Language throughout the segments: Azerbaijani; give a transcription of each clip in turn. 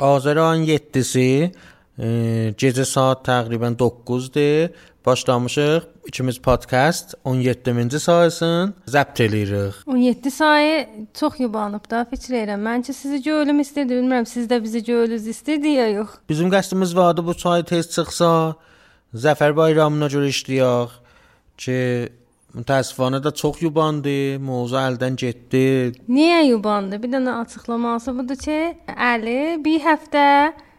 Azər ayın 7-si e, gecə saat təqribən 9-dur. Başlamışıq. İkimiz podkast 17-ci sayısını zəbt eləyirik. 17 sayı çox yubanıb da fikir edirəm. Məncə sizi görülüm istirdi. Bilmirəm siz də bizi görülüz istirdi ya yox. Bizim qəsdimiz vardı bu çay tez çıxsa Zəfər bayramına görə işləyək ki mütəəssifanə də çox yubandı, mövzu əldən getdi. Niyə yubandı? Bir dənə açıqlaması budur ki, Əli bir həftə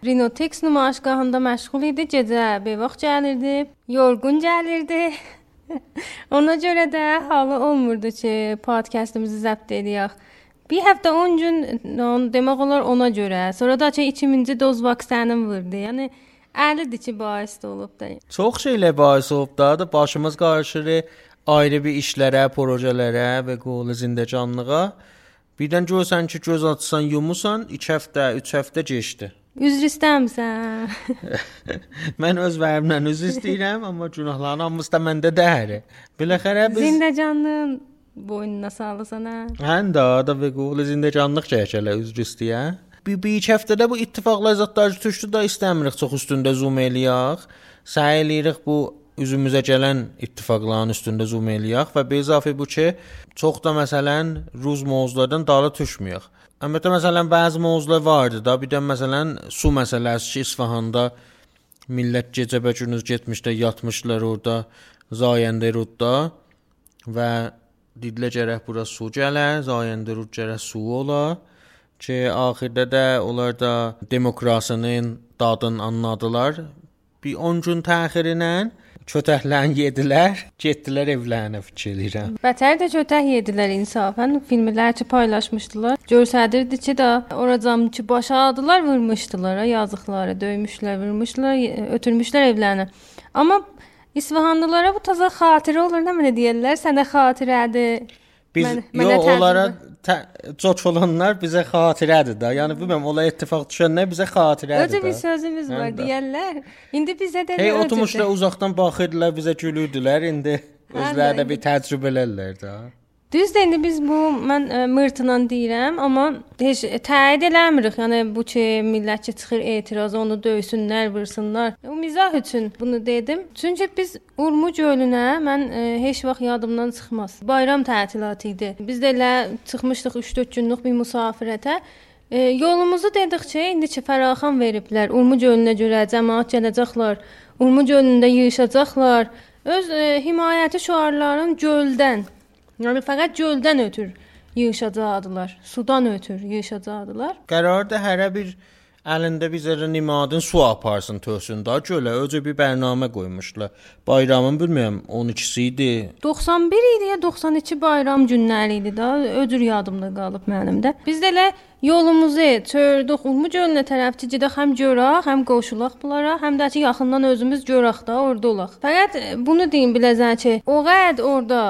Rinotex nümayişgahında məşğul idi. Gecə beyvaxt gəlirdi, yorğun gəlirdi. Ona görə də halı olmurdu ki, podkastımızı zəbt edək. Bir həftə 10 gün demək olar ona görə. Sonra da ki 2000-ci doz vaksinini vurdu. Yəni Əlidir ki, bais olub da. Çox şeylə bais olub da, da başımız qarışır ayrı bir işlərə, projelərə və qolu zindəcanlığa. Birdən görsən ki, göz açsan, yumusan, 2 həftə, 3 həftə keçdi. Üzr istəmirsən. mən öz vərimlə üzr istəyirəm, amma günahların hamısı da məndə dəhər. Biləxərə biz Zindəcanlığın boynuna sağlısan hə. Hən də da və qolu zindəcanlıq çəkələ üzr istəyə. Bir, bir iki həftədə bu ittifaqlar zətlər düşdü də istəmirik çox üstündə zoom eləyək. Səy eləyirik bu üzümüzə gələn ittifaqların üstündə zoom eləyək və bezafə bu ki, çox da məsələn rus mövzulardan dalı düşməyək. Əlbəttə məsələn bəzi mövzular vardı da, bir də məsələn su məsələsi ki, İsfahanda millət gecəbə-gündüz getmişlər, yatmışlar orada Zayəndə rudda və didilə gərək bura su gələ, Zayəndə rud gərək su ola ki, axirdə də onlar da demokrasinin dadını anladılar. Bir 10 gün təxirlə Kötəklərini yedilər, getdilər evlərinə fikir eləyirəm. Bətər də kötək yedilər insafən. Filmlər ki paylaşmışdılar. Göstərirdi ki də oracam ki başadılar, vurmuşdular, yazıqları, döymüşlər, vurmuşlar, ötürmüşlər evlərinə. Amma İsfahanlılara bu təzə xatirə olur, nə mənə deyirlər? Sənə xatirədir. Biz mən, yo onlara çox olanlar bizə xatirədir də. Yəni bilmirəm, onlar ittifaq düşənlər bizə xatirədir. Öcə bir sözümüz var Həm deyərlər. İndi bizə də Hey oturmuşlar uzaqdan baxırdılar, bizə gülürdülər. İndi özləri də bir təcrübələrlər də. Düzdür, indi biz bu mən ə, e, mırtla deyirəm, amma heç təyid eləmirik. Yəni bu ki, millət ki çıxır etiraz, onu döysünlər, vursunlar. O mizah üçün bunu dedim. Çünki biz Urmu gölünə mən ə, e, heç vaxt yadımdan çıxmaz. Bayram tətilatı idi. Biz də elə çıxmışdıq 3-4 günlük bir müsafirətə. E, yolumuzu dedikcə indi ki fəraxan veriblər. Urmu gölünə görə cəmaət gələcəklər. Urmu gölündə yığılacaqlar. Öz e, himayəti şüarların göldən Yəni fəqət göldən ötür yığışacaqdılar. Sudan ötür yığışacaqdılar. Qərarda hərə bir əlində bizə nimadın su aparsın törsün da gölə öcə bir bərnamə qoymuşlar. Bayramın bilmirəm 12-si idi. 91 idi ya 92 bayram günləri idi da öcür yadımda qalıb mənim də. Biz də elə yolumuzu çördük Ulmu gölünə tərəf gedək həm görək, həm qoşulaq bunlara, həm də ki yaxından özümüz görək da orada olaq. Fəqət bunu deyim biləcən ki, o qəd orada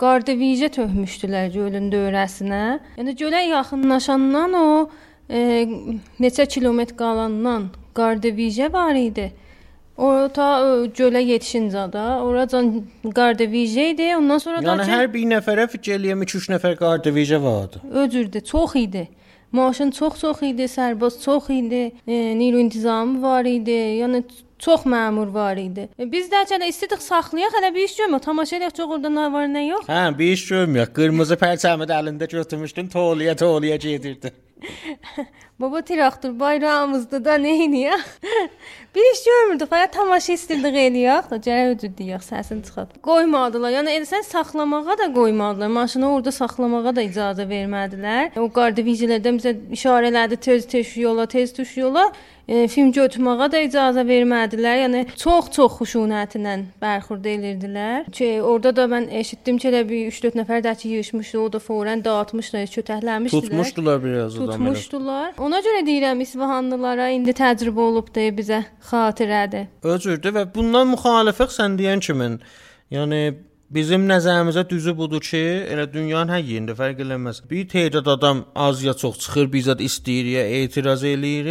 Qardevicə töhmüşdülər gölün dövrəsinə. Yəni gölə yaxınlaşandan o e, neçə kilometr qalandan Qardevicə var idi. O ta gölə yetişincə də oracan Qardevicə idi. Ondan sonra yəni, da Yəni hər bir nəfərə fikir eləyəm 2-3 nəfər Qardevicə vardı. Öcürdü, çox idi. Maşın çox-çox idi, sərbaz çox idi, e, niru intizamı var idi. Yəni çox məmur var idi. E, biz də hələ istidik saxlayaq, hələ bir iş görmür. Tamaşa eləyək çox orada nə var, nə yox. Hə, bir iş görmür. Qırmızı pərçəmi də əlində götürmüşdün, toliyə toliyə gedirdi. Baba traktor bayrağımızda da nə edəyək? bir iş görmürdük, fəqət tamaşa istirdik eləyək da, gərək ödüdük səsini çıxart. Qoymadılar. Yəni sən saxlamağa da qoymadılar. Maşını orada saxlamağa da icazə vermədilər. O qardivicilərdən bizə işarə elədi, tez tez yola, tez tuş yola e, film götürməyə də icazə vermədilər. Yəni çox-çox xuşunətlə bərxurd edirdilər. Ki orada da mən eşitdim ki, elə bir 3-4 nəfər də ki yığılmışdı, o da fورən dağıtmışlar, kötəkləmişdilər. Tutmuşdular biraz adam. Tutmuşdular. Ona görə deyirəm İsfahanlılara indi təcrübə olub da bizə xatirədir. Özürdür və bundan müxalifət sən deyən kimi, yəni Bizim nəzərimizə düzü budur ki, elə dünyanın hər yerində fərq eləməz. Bir tədad adam az ya çox çıxır, biz də istəyir ya etiraz eləyir,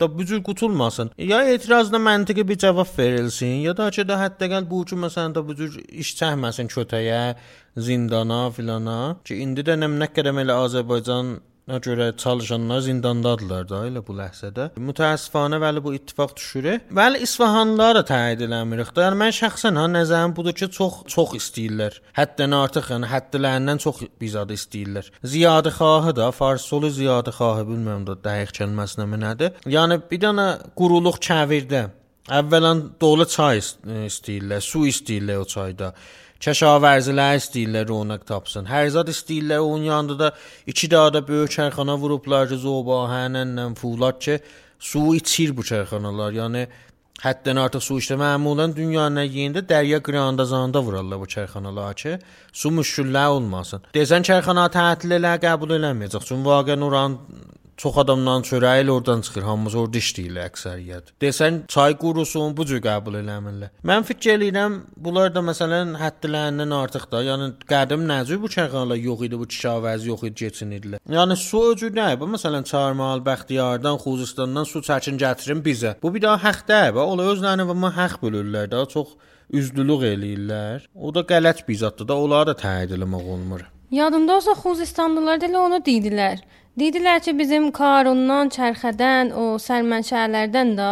da bu cür qutulmasın. Ya etirazda məntiqi bir cavab verilsin, ya da ki, də hətta bu ki, məsələn də bu cür iş çəkməsin kötəyə, zindana filana. Ki indi də nə qədər elə Azərbaycan görə çalışanlar zindandadırlar da elə bu ləhzədə. Mütəəssifanə vəli bu ittifaq düşür. Vəli İsfahanlılar da təyin eləmirik da. Yəni mən şəxsən ha nəzərim budur ki, çox çox istəyirlər. Həddən artıq, yəni həddlərindən çox bizadı istəyirlər. Ziyadə xahı da, fars solu ziyadə xahı bilmirəm da dəqiq kəlməsinə nədir. Yəni bir dənə quruluq çəvirdə Əvvələn dolu çay istəyirlər, su istəyirlər o çayda. Kəşavərzilər istəyirlər ronaq tapsın. Hər zad istəyirlər onun yanında da 2 dənə də böyük çayxana vurublar ki, zobahənlə fulat ki, su içir bu çayxanalar. Yəni həddən artıq su içdə məmulən dünyanın yerində dərya qırandazanda vurarlar bu çayxanalar ki, su müşküllər olmasın. Desən çayxana tətil elə qəbul eləməyəcək. Çünki vaqəən oranın Çox adamdan çörəyi ilə oradan çıxır, hamımız orada işləyirlər əksəriyyət. Desən çay qurusun, bu cür qəbul eləmirlər. Mən fikir eləyirəm, bunlar da məsələn həddlərindən artıq da, yəni qədim nəcür bu çayxanalar yox idi, bu kişavəzi yox idi, keçinirdilər. Yəni su öcü nə? Bu məsələn Çarmal, Bəxtiyardan, Xuzistandan su çəkin gətirin bizə. Bu bir daha haqq deyil, onlar özlərini və haqq bölürlər, daha çox üzdülük eləyirlər. O da qələt bir zətdir da, onları da təyin etmək olmur. Yadımda olsa Xuzistanlılar da elə onu dedilər. Dedilər ki, bizim Karundan, Çərxədən, o sərmənşələrdən də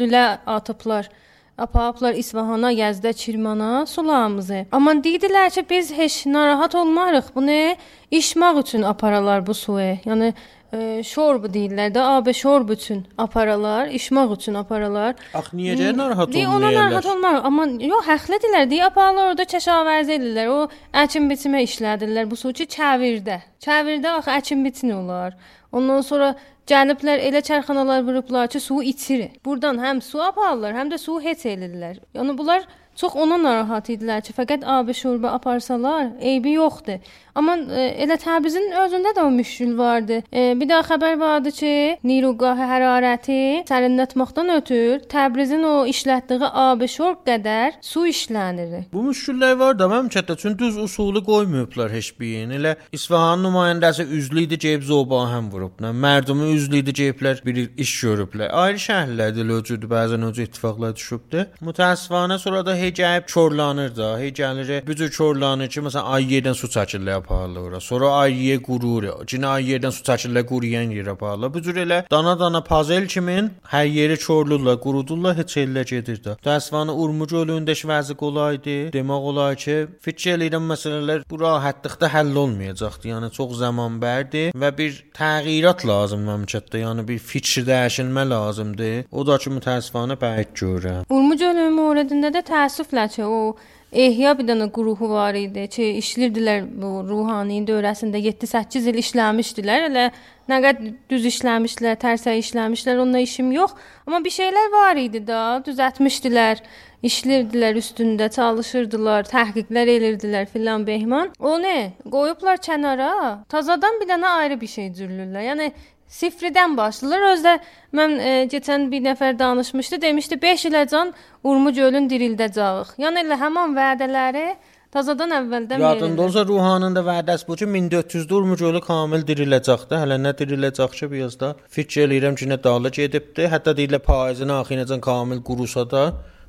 lülə atıblar. Apaplar İsfahana, Yazda, Kirmana sularımızı. Amma dedilər ki, biz heç narahat olmarıq. Bunu içmək üçün aparalar bu suyu. Yəni e, şorbu deyirlər də, AB şorb üçün aparalar, içmək üçün aparalar. Ax necə narahat olmurlar? Ona narahat olmar, amma yox, həqlidirlər. Deyə aparalar orada kəşavərzi edirlər. O əkin biçimə işlədirlər bu suçu çəvirdə. Çəvirdə axı əkin biçini olar. Ondan sonra gəliblər elə çərxanalar vurublar ki, suyu içir. Burdan həm su aparırlar, həm də suyu heç elirlər. Yəni bunlar Çox ona narahat idilər ki, fəqət abi şurba aparsalar, eybi yoxdur. Amma elə Təbrizin özündə də o müşkül vardı. E, bir daha xəbər vardı ki, niruqah hərarəti sərinlətməkdən ötür Təbrizin o işlətdiyi abşor qədər su işlənir. Bu müşküllər var da məmləkətdə çünki düz usulu qoymayıblar heç birini. Elə İsfahan nümayəndəsi üzlü idi, ceyb zobahəm vurub. Nə mərdumi üzlü idi, ceyiblər bir iş görüblər. Ayrı şəhərlərdə ləcüdü bəzən o ittifaqlar düşübdü. Mütəəssifanə sonra da hecəyib çorlanır da. Hecələri bücür çorlanır ki, məsələn ay yerdən su çəkirlər pahalıra. Sonra AYE qurur. Cina yerdən su çəkirlər, quruyan yerə pahalı. Bu cür elə dana-dana pazel kimin hər yeri çorlurlar, qurudurlar, heç ellə gedir də. Dəsvanı Urmuc gölündəş vəzi qolaydı. Demək olar ki, fikir eləyirəm məsələlər bu rahatlıqda həll olmayacaqdı. Yəni çox zaman bərdi və bir təğyirat lazım məmləkətdə. Yəni bir fikir dəyişilmə lazımdır. O da ki, mütəəssifanə bəid görürəm. Urmuc gölü müridində də təəssüflə ki, o Ehya bir dənə qrupu var idi ki, işləyirdilər bu ruhani dövrəsində 7-8 il işləmişdilər. Elə nə qədər düz işləmişdilər, tərsə işləmişdilər, onunla işim yox. Amma bir şeylər var idi da, düzəltmişdilər, işləyirdilər üstündə, çalışırdılar, təhqiqlər edirdilər filan behman. O nə? Qoyublar kənara. Tazadan bir dənə ayrı bir şey cürlürlər. Yəni Sifridən başlayırlar. Özdə mən e, keçən bir nəfər danışmışdı, demişdi 5 iləcən Urmu gölün dirildəcəyik. Yəni elə həmin vədələri tazadan əvvəldən verirlər. Yadında olsa Ruhanın da vədəsi bu ki 1400-də Urmu gölü kamil diriləcəkdi. Hələ nə diriləcək ki, biraz da fikir eləyirəm ki, nə dağla gedibdi. Hətta deyirlər payızın axırıncən kamil qurusa da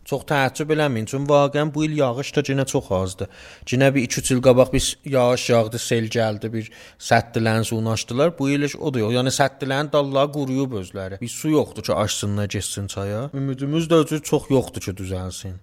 Çox təəccüb eləməyin, çünki vaqəən bu il yağış da yenə çox azdır. Yenə bir 2-3 il qabaq biz yağış yağdı, sel gəldi, bir səddilərin suyunu açdılar. Bu il o da yox. Yəni səddilərin dalları quruyub özləri. Bir su yoxdur ki, açsınlar, getsin çaya. Ümidimiz də çox yoxdur ki, düzəlsin.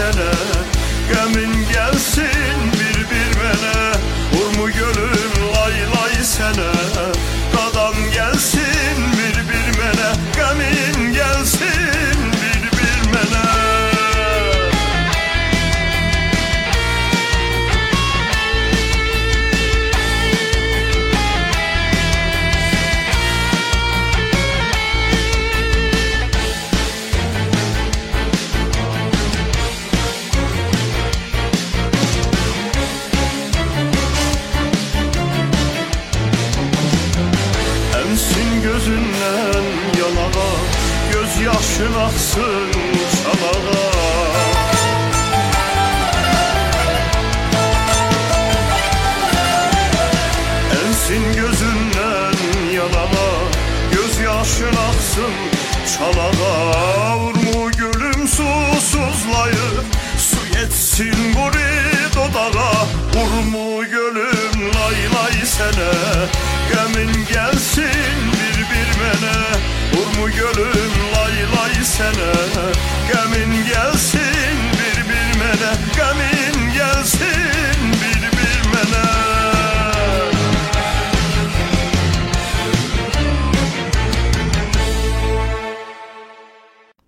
Lay sene Qəmin gəlsin bir-bir mənə Vurmu gönlüm lay lay sənə gölüm lay lay sənə Qəmin gəlsin bir-bir mənə Qəmin gəlsin bir-bir mənə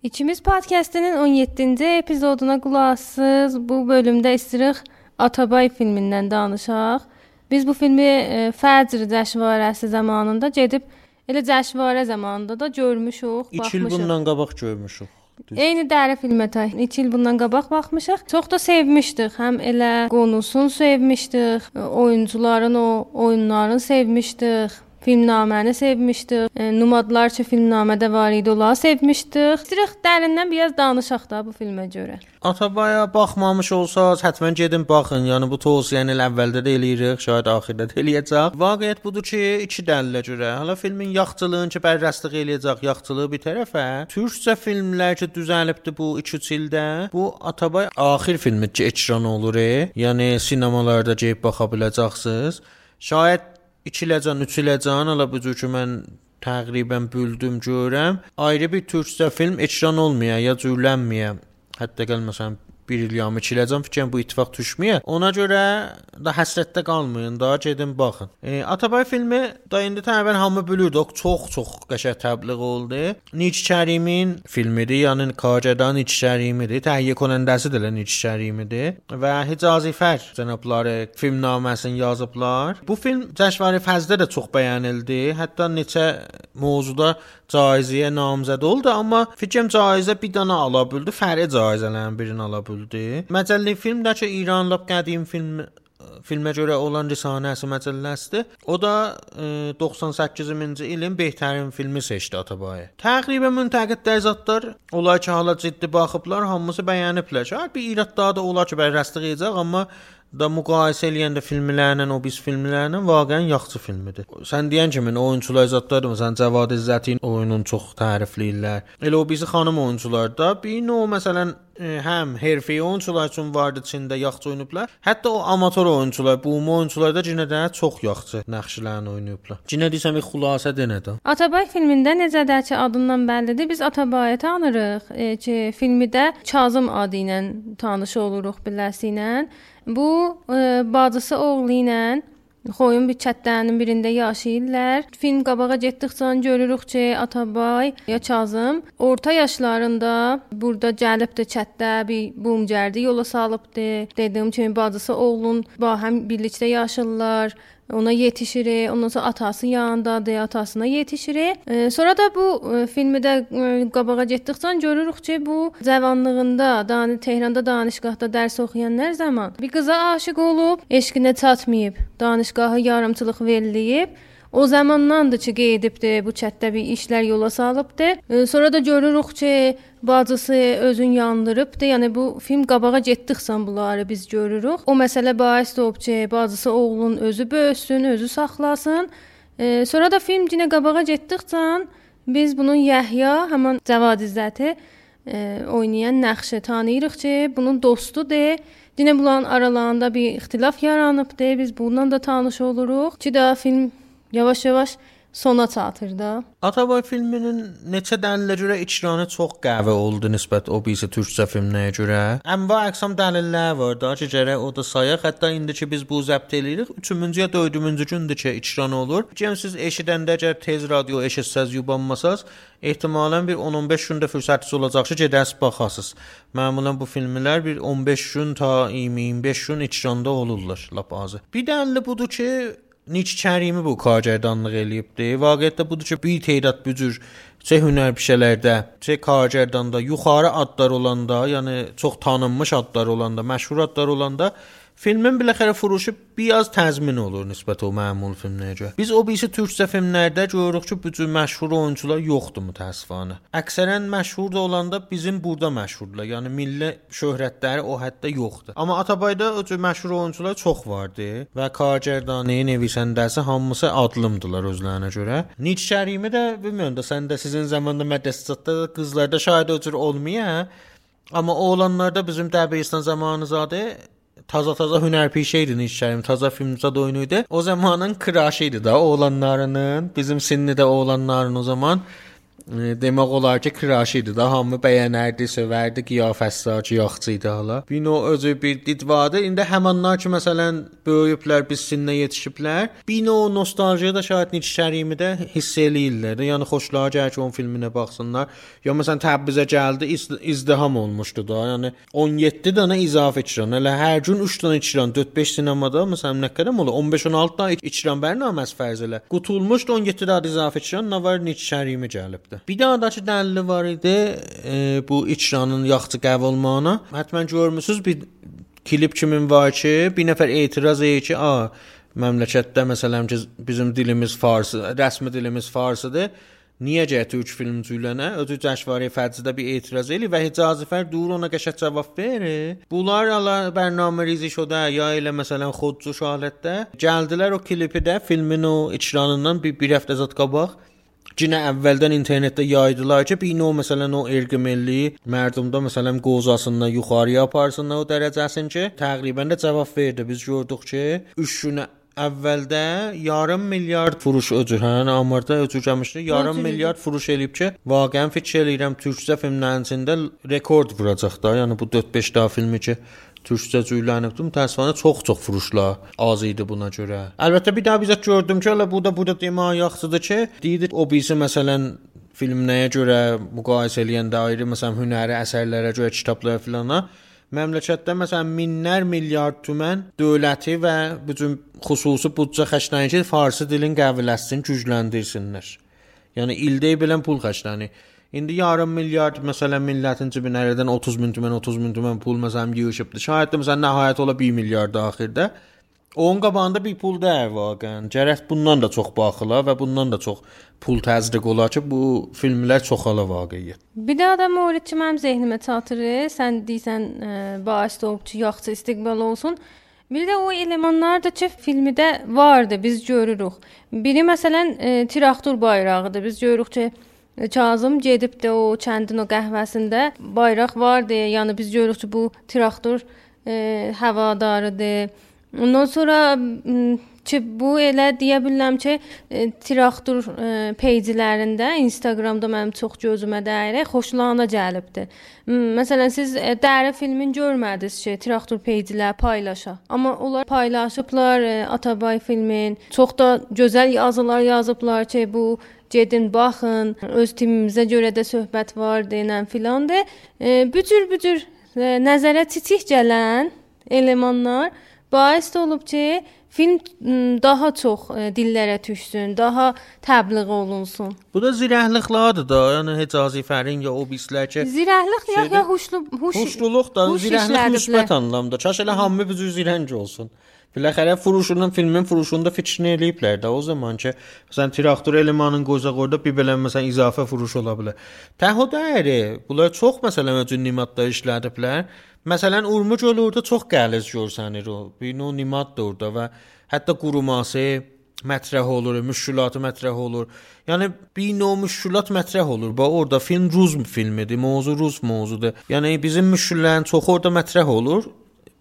İkimiz podkastının 17-ci epizoduna qulaq asırsınız. Bu bölümdə istəyirik Atabay filmindən danışaq. Biz bu filmi e, Fəcr cəşvarəsi zamanında gedib elə cəşvarə zamanında da görmüşük, 2 il bundan qabaq görmüşük. Eyni dəri filmə tə 2 il bundan qabaq baxmışıq. Çox da sevmişdik. Həm elə qonusunu sevmişdik, oyuncuların o oyunlarını sevmişdik. Filmnaməni sevmişdik. E, Numadlar ki filmnamədə var idi, onları sevmişdik. İstəyirik dərindən biraz danışaq da bu filmə görə. Atabaya baxmamış olsaz, həttəmən gedin baxın. Yəni bu tövsiyəni əvvəldə də eləyirik, şayad axirdə də eləyəcək. Vaqiət budur ki, iki dəlillə görə. Hala filmin yaxçılığını ki, bərrəstlik eləyəcək, yaxçılığı bir tərəfə. Türkcə filmlər ki, düzəlibdi bu 2-3 ildə. Bu Atabay axir filmi ki, ekran olur. E. Yəni sinemalarda gəlib baxa biləcəksiniz. Şayad 2 iləcən, 3 iləcən, hala bu cür ki mən təqribən büldüm görəm. Ayrı bir türkcə film ekran olmaya ya cürlənməyə. Hətta gəl məsələn bir il yamı çiləcəm fikrim bu ittifaq düşməyə. Ona görə da həsrətdə qalmayın, da gedin baxın. E, Atabay filmi da indi təqribən hamı bilirdi, çox-çox qəşəng təbliğ oldu. Nic Kərimin filmidir, yəni Kacədan Nic Kərimidir. Təhiyyə konəndəsi də Nic Kərimidir və Hicazi Fər cənabları filmnaməsini yazıblar. Bu film Cəşvari Fəzdə də çox bəyənildi. Hətta neçə mövzuda caizəyə namzəd oldu, amma fikrim caizə bir dənə ala bildi, fərqi caizələrin birini ala bildi. Məcəlli film də ki, İran lap qədim film filmə görə olan risanəsi məcəlləsidir. O da e, 98-ci ilin behtarin filmi seçdi Atabay. Təqribən müntəqidlər zətlər olar ki, hala ciddi baxıblar, hamısı bəyəniblər. Şəhər bir iradda da olar ki, bərrəstlik edəcək, amma da müqayisə eləyəndə filmlərlə o biz filmlərlə vaqəən yaxşı filmidir. Sən deyən kimi oyunçular zətlər məsələn Cavad İzzətin oyununu çox tərifləyirlər. Elə o bizi xanım oyunçularda bir növ məsələn e, həm hərfi oyunçular üçün vardı içində yaxşı oynayıblar. Hətta o amator oyunçular, bu oyunçular da yenə də çox yaxşı nəqşlərini oynayıblar. Yenə desəm bir xülasə denə də. Atabay filmində necədir ki, adından bəllidir. Biz Atabayı tanırıq e, ki, filmdə Kazım adı ilə tanış oluruq biləsi ilə. Bu e, bacısı oğlu ilə Xoyun bir çətlərinin birində yaşayırlar. Film qabağa getdikcə görürük ki, Atabay ya Kazım orta yaşlarında burada gəlibdi çətdə bir bumcərdi yola salıbdı. Dediyim kimi bacısı oğlun ba həm birlikdə yaşırlar. Ona yetişir. Ondan sonra atası yanındadır, atasına yetişir. E, sonra da bu e, filmi də e, qabağa getdikcə görürük ki, bu cavanlığında, Dan Tehranda danışqahda dərs oxuyanlar zaman bir qıza aşiq olub, eşqinə çatmayıb, danışqahı yarımçılıq verilib. O zamandandır ki, gedibdi bu çətdə bir işlər yola salıbdı. E, sonra da görürük ki, bacısı özün yandırıbdı. Yəni bu film qabağa getdikcə bunları biz görürük. O məsələ bais olub ki, bacısı oğlun özü böyüsün, özü saxlasın. E, sonra da film yenə qabağa getdikcə biz bunun Yəhya, həmin Cavad İzzəti e, oynayan nəqşi tanıyırıq ki, bunun dostudur. Yenə bunların aralarında bir ixtilaf yaranıbdı. Biz bundan da tanış oluruq. Ki də film yavaş-yavaş sona çatır da. Atabay filminin neçə dəlillə görə icranı çox qəhvə oldu nisbət o birisi türkcə filminə görə. Ənva əqsam dəlillər var da ki, gərək o da sayaq. Hətta indi ki biz bu zəbt eləyirik, 3-cü ya 4-cü gündür ki icran olur. Gəlin siz eşidəndə əgər tez radio eşitsəz, yubanmasaz, ehtimalən bir 10-15 gündə fürsətiniz olacaq ki, gedəsiz baxasınız. Məmulən bu filmlər bir 15 gün ta 20-25 gün icranda olurlar lap azı. Bir dəlili budur ki, Niç Kərimi bu kargərdanlıq eləyibdi. Vaqiətdə budur ki, bir tədad bu cür çə hünər pişələrdə, çə kargərdanda yuxarı adlar olanda, yəni çox tanınmış adlar olanda, məşhur adlar olanda Filmin biləxərə furuşu biraz təzmin olur nisbət o məmul filminə görə. Biz o birisi türkcə filmlərdə görürük ki, bu cür məşhur oyunçular yoxdur mütəəssifanə. Əksərən məşhur da olanda bizim burada məşhurdular. Yəni milli şöhrətləri o həddə yoxdur. Amma Atabayda o cür məşhur oyunçular çox vardı və Kargərdani, Nevisəndəsi hamısı adlımdılar özlərinə görə. Niç Kərimi də bilmirəm də sən də sizin zamanda mədrəsədə qızlarda şahid o cür olmaya. Amma oğlanlarda bizim Dəbistan zamanızadə taza-taza hünərpişə idi Nişkərim, taza filmzad oyunu idi. O zamanın kraşı idi da oğlanlarının, bizim sinni də oğlanların o zaman demək olar ki, kraş idi da, hamı bəyənərdi, sevərdi, qiyafəsi acı yaxçı idi hala. Bino özü bir didvadı. İndi həmanlar ki, məsələn, böyüyüblər, biz sinnə yetişiblər. Bino nostaljiya da şahid Nietzsche-imi də hiss eləyirlər. Yəni xoşlara gəlir ki, onun filminə baxsınlar. Ya məsələn Təbrizə gəldi, iz izdiham olmuşdu da. Yəni 17 dənə izafə icran. Elə hər gün 3 dənə icran, 4-5 sinemada məsələn nə qədər olur? 15-16 dənə icran bərnaməsi fərz elə. Qutulmuşdu 17 dənə izafə icran, nə var Nietzsche-imi gəlibdi olubdu. Bir daha da ki dəlili var idi e, bu icranın yaxçı qəbul olmağına. Həttəmən görmüsüz bir klip kimin var ki, bir nəfər etiraz edir ki, a məmləkətdə məsələn ki bizim dilimiz farsı, rəsmi dilimiz farsıdır. Niyə gəl türk filmcülənə özü cəşvari fərzidə bir etiraz eli və Hicazifər dur ona qəşəng cavab verir. Bunlar ala bərnamə şodə ya elə məsələn xodcu şahiddə gəldilər o klipi də filmin o icranından bir, bir həftə zət qabaq Cinə əvvəldən internetdə yaydılar ki, bir növ məsələn o erqi milli mərdumda məsələn qozasından yuxarıya aparsınlar o dərəcəsin ki, təqribən də cavab verdi. Biz gördük ki, 3 gün əvvəldə yarım milyard furuş öcür, hə, amarda öcürləmişdi. Yarım milyard furuş eləyib ki, vaqəən fikir eləyirəm türkcə filmlərin içində rekord vuracaq da. Yəni bu 4-5 daha filmi ki, türkcəcə öyrənibdim. Təəssüfənə çox-çox furuşlar az idi buna görə. Əlbəttə bir daha bizə gördüm ki, elə bu da bu da demə yaxşıdır ki, deyir o birisi məsələn film nəyə görə müqayisə eləyəndə ayrı məsələn hünəri əsərlərə görə kitablara filana Məmləkətdə məsələn minlər milyard tümən dövləti və bütün xüsusi büdcə xərclənir ki, farsı dilin qəviləşsin, gücləndirsinlər. Yəni ildə bilən pul xərclənir. İndi yarım milyard məsələn millətin cibinə ərədən 30 min tümən, 30 min tümən pul məsələn yığışıbdı. Şayət də məsələn nəhayət ola 1 milyard axirdə. Onun qabağında bir pul dəyər vaqəən. Gərək bundan da çox baxıla və bundan da çox pul təzriq olar ki, bu filmlər çoxala vaqiət. Bir də adam öyrətçi mənim zehnimə çatırır. Sən deyirsən, e, baş olubçu yaxşı istiqbal olsun. Bir də o elementlər də ki, filmdə vardı, biz görürük. Biri məsələn e, traktor bayrağıdır. Biz görürük ki, Kazım gedib də o kəndin o qəhvəsində bayraq vardı. Yəni biz görürük ki, bu traktor e, həvadarıdır. Ondan sonra ki bu elə deyə bilərəm ki, e, traktor e, peycilərində, Instagramda mənim çox gözümə dəyir, xoşlanana gəlibdi. Məsələn, siz e, Dəri filmin görmədiniz ki, traktor peycilər paylaşa. Amma onlar paylaşıblar e, Atabay filmin. Çox da gözəl yazılar yazıblar ki, bu gedin baxın, öz timimizə görə də söhbət var denən filandır. E, bu cür bu cür e, nəzərə titik gələn elementlər Bais olub ki, film daha çox e, dillərə düşsün, daha təbliğ olunsun. Bu da zirəhliklardır da. Yəni Hecazi Fərin ya o bislər ki, Zirəhlik ya, ya huşlu huş Huşluluq da, huş işlədiblər. müsbət anlamda. Çaş elə hamı bu cür zirəng olsun. Biləxərə furuşunun filmin furuşunda fikrini eləyiblər də o zaman ki, məsələn traktor elemanın qoyacaq orada bir belə məsələn izafə furuş ola bilər. Təho dəyəri, bunlar çox məsələn öcün nimatda işlədiblər. Məsələn Urmu göl orada çox qəliz görsənir o. Bir növ nimat da orada və hətta quruması mətrəh olur, müşkülatı mətrəh olur. Yəni bir növ müşkülat mətrəh olur. Bax orada film Rus filmidir, mövzu Rus mövzudur. Yəni bizim müşküllərin çoxu orada mətrəh olur.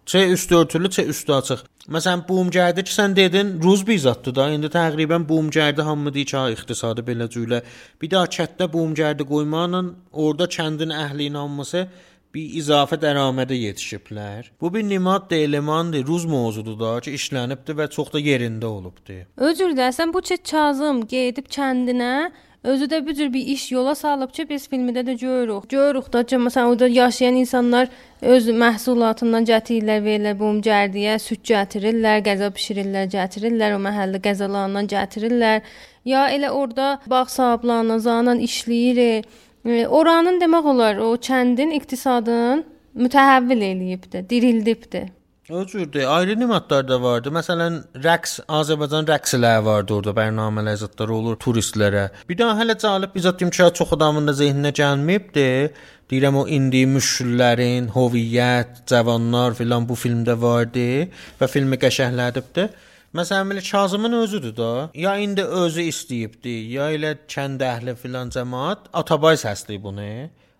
Çə üstü örtülü, çə üstü açıq. Məsələn, Boomgərdə ki sən dedin, Rus bir zaddır da. İndi təqribən Boomgərdə hamı deyir ki, ha, iqtisadi belə cülə. Bir daha kətdə Boomgərdə qoymaqla orada kəndin əhlinin hamısı bir izafə dəramədə yetişiblər. Bu bir nimad da elemandır, Rus mövzudur da ki, işlənibdi və çox da yerində olubdu. Özür dilərsən bu ki Kazım gedib kəndinə özü də bu cür bir iş yola salıb ki, biz filmdə də görürük. Görürük da ki, məsələn, orada yaşayan insanlar öz məhsulatından gətirirlər, verirlər bu cərdiyə, süd gətirirlər, qəza bişirirlər, gətirirlər, o məhəllə qəzalarından gətirirlər. Ya elə orada bağ sahiblərinin zanan işləyir. E, Oranın demək olar, o kəndin iqtisadını mütəhəvvil eləyibdi, dirildibdi. O cürdür. Ayrı nimatlar da vardı. Məsələn, rəqs, Azərbaycan rəqsləri vardı orada, bərnamələr zətləri olur turistlərə. Bir daha hələ cəlib bizat imkan çox adamın da zehninə gəlməyibdi. Deyirəm o indi müşküllərin, hoviyyət, cavanlar filan bu filmdə vardı və filmi qəşəhlədibdi. Məsələn, belə Kazımın özüdür da. Ya indi özü istəyibdi, ya elə kənd əhli filan cəmaət Atabay səsləyib bunu.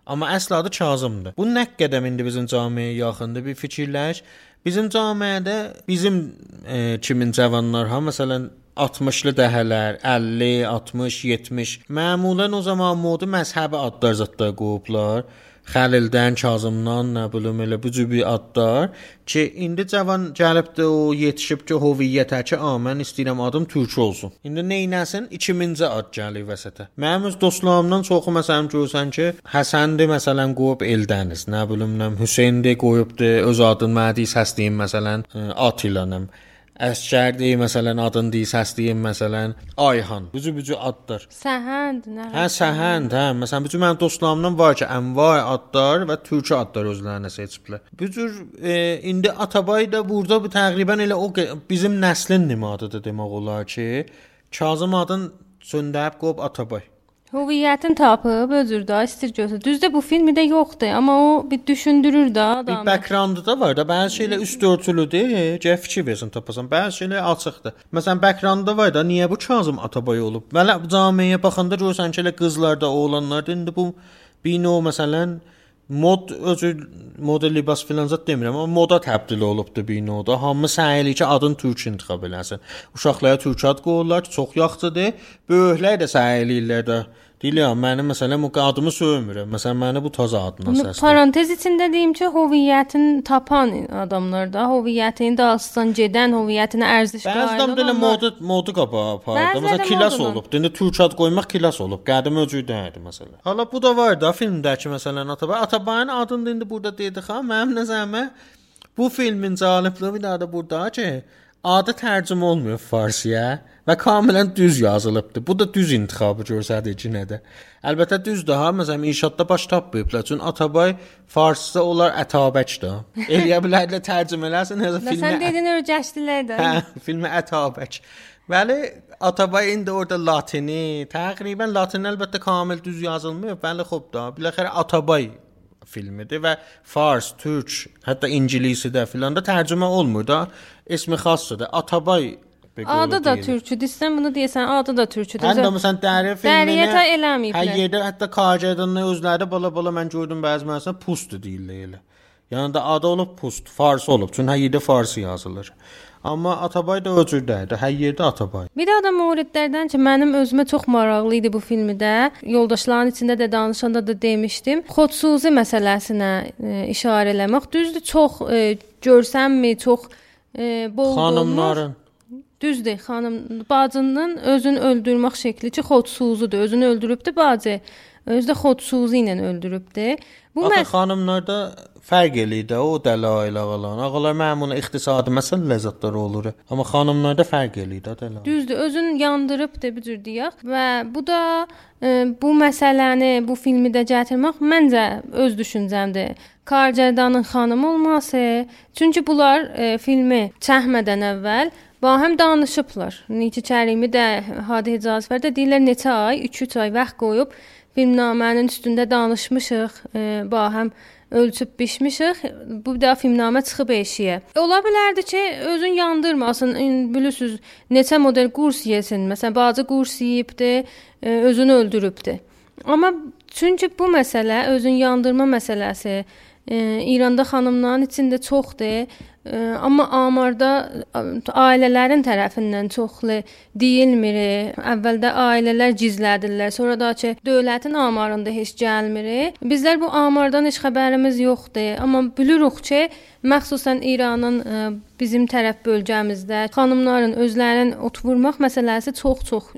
Amma əsl adı Kazımdır. Bu nə qədəm indi bizim cəmiyyəyə yaxındır bir fikirləş. Bizim cəmiyyədə bizim e, kimin cavanlar ha məsələn 60-lı dəhələr, 50, 60, 70 məmulən o zaman moda məzhəbi adlar zətdə qoyublar. Xəlildən, Kazımdan, nə bilim elə bu cür bir adlar ki, indi cavan gəlibdi o yetişib ki, hoviyyətə ki, a mən istəyirəm adım türk olsun. İndi neynəsin? 2000-ci ad gəlir vəsətə. Mənim öz dostlarımdan çoxu məsələn görsən ki, Həsəndir məsələn qoyub Eldəniz, nə bilim nəm Hüseyndir qoyubdu, öz adını mədi səsləyim məsələn ə, Atilanım. Məsələn adını deyə səsləyim məsələn Ayhan. Bu cür bu cür adlar. Səhənd, nə? Hə səhənd, hə. Məsələn, bütün mənim dostlarımdan var ki, ənva adlar və türkü adlar özlərinə seçiblər. Bu cür e, indi Atabay da burada bu təqribən elə o bizim nəslin nimadıdır demək olar ki, Kazım adın söndərib qoyub Atabay. Hüviyyətini tapıb özür də istir götür. Düzdür bu filmdə yoxdur, amma o bir düşündürür də Bir adamı. backgroundu da var da, bəzi şeylər üst örtülüdür, gəl fikir versin tapasan. Bəzi şeylər açıqdır. Məsələn, backgroundda var da, niyə bu Kazım Atabay olub? Vələ camiyə baxanda görsən ki, elə qızlar da, oğlanlar da indi bu bino məsələn mod özü moda libas filan zət demirəm, amma moda təbdil olubdu binoda. Hamı eləyir ki, adın türk intiqab eləsin. Uşaqlara türk ad qoyurlar çox yaxşıdır. Böyüklər də səy eləyirlər də. Deyirlər, mənim məsələn adımı söymürəm. Məsələn, məni bu taza adına səsləyir. parantez içində deyim ki, hüviyyətini tapan adamlar da, hüviyyətini dalsızdan gedən, hüviyyətini ərziş Bəzi adam da elə moda moda qaba apardı. Məsələn, kilas olub. İndi türk ad qoymaq kilas olub. Qədim öcüydədir məsələn. Hala bu da var da filmdəki məsələn Atabay. Atabayın adını da indi burada dedik ha. Mənim nəzərimə bu filmin calibliyi bir da burada ki, adı tərcümə olmuyor Farsıya və kamilən düz yazılıbdı. Bu da düz intiqabı göstərir ki, nədir? Əlbəttə düzdür ha. Məsələn, inşaatda baş tapmayıblar. Çünki Atabay farsda onlar ətabəkdir. Eləyə bilərlər tərcümə eləsin, hətta Sən filmə dedin örgəşdilər də. Hə, filmi Ətabək. Bəli, Atabay indi orada latini, təqribən latini əlbəttə kamil düz yazılmıyor. Bəli, xop da. Biləxərə Atabay filmidir və fars, türk, hətta ingilisi də filan da tərcümə olmur da. İsmi xassdır. Atabay Adı da türküdür. Sən bunu deyəsən, adı da türküdür. Həm də məsələn Dəriyə filminə Dəriyyətə eləməyiblər. Hər yerdə hətta KC-dən özləri bala-bala mən gördüm bəzi məsələn pustu deyirlər elə. Yəni da adı olub Pust, fars olub. Çünki hər yerdə farsı yazılır. Amma Atabay da o cürdədir. Hər yerdə Atabay. Bir də adam mövridlərdən ki, mənim özümə çox maraqlı idi bu filmdə. Yoldaşların içində də danışanda da demişdim. Xodsuzi məsələsinə e, işarə eləmək. Düzdür, çox e, görsənmi, çox e, bol Xanımların Düzdür, xanım bacının özünü öldürmək şəkli ki, xodsuzudur. Özünü öldürübdü bacı. Özü də xodsuzu ilə öldürübdü. Bu Axı xanımlarda fərq eləyir də o dəlail ağalar. Ağalar məmuna iqtisadi məsələ ləzzətləri olur. Amma xanımlarda fərq eləyir də dəlail. Düzdür, özün yandırıbdı bu cür deyək və bu da e, bu məsələni bu filmi də gətirmək məncə öz düşüncəmdir. Karcədanın xanım olması, çünki bunlar e, filmi çəkmədən əvvəl Bahəm danışıblar. Neçə Kərimi də Hadi Hicazfər də deyirlər neçə ay, 2-3 ay vaxt qoyub filmnamənin üstündə danışmışıq. E, bahəm ölçüb bişmişik. Bu da filmnamə çıxıb eşiyə. Ola bilərdi ki, özün yandırmasın. Bilirsiniz, neçə model qurs yesin. Məsələn, bacı qurs yeyibdi, e, özünü öldürübdü. Amma çünki bu məsələ özün yandırma məsələsi e, İranda xanımların içində çoxdur. Amma amarda ailələrin tərəfindən çoxlu deyilmir. Əvvəldə ailələr gizlədirlər, sonra da ki, dövlətin amarında heç gəlmir. Bizlər bu amardan heç xəbərimiz yoxdur, amma bilirik ki, məxsusən İranın bizim tərəf bölgəmizdə xanımların özlərinin ot vurmaq məsələsi çox-çox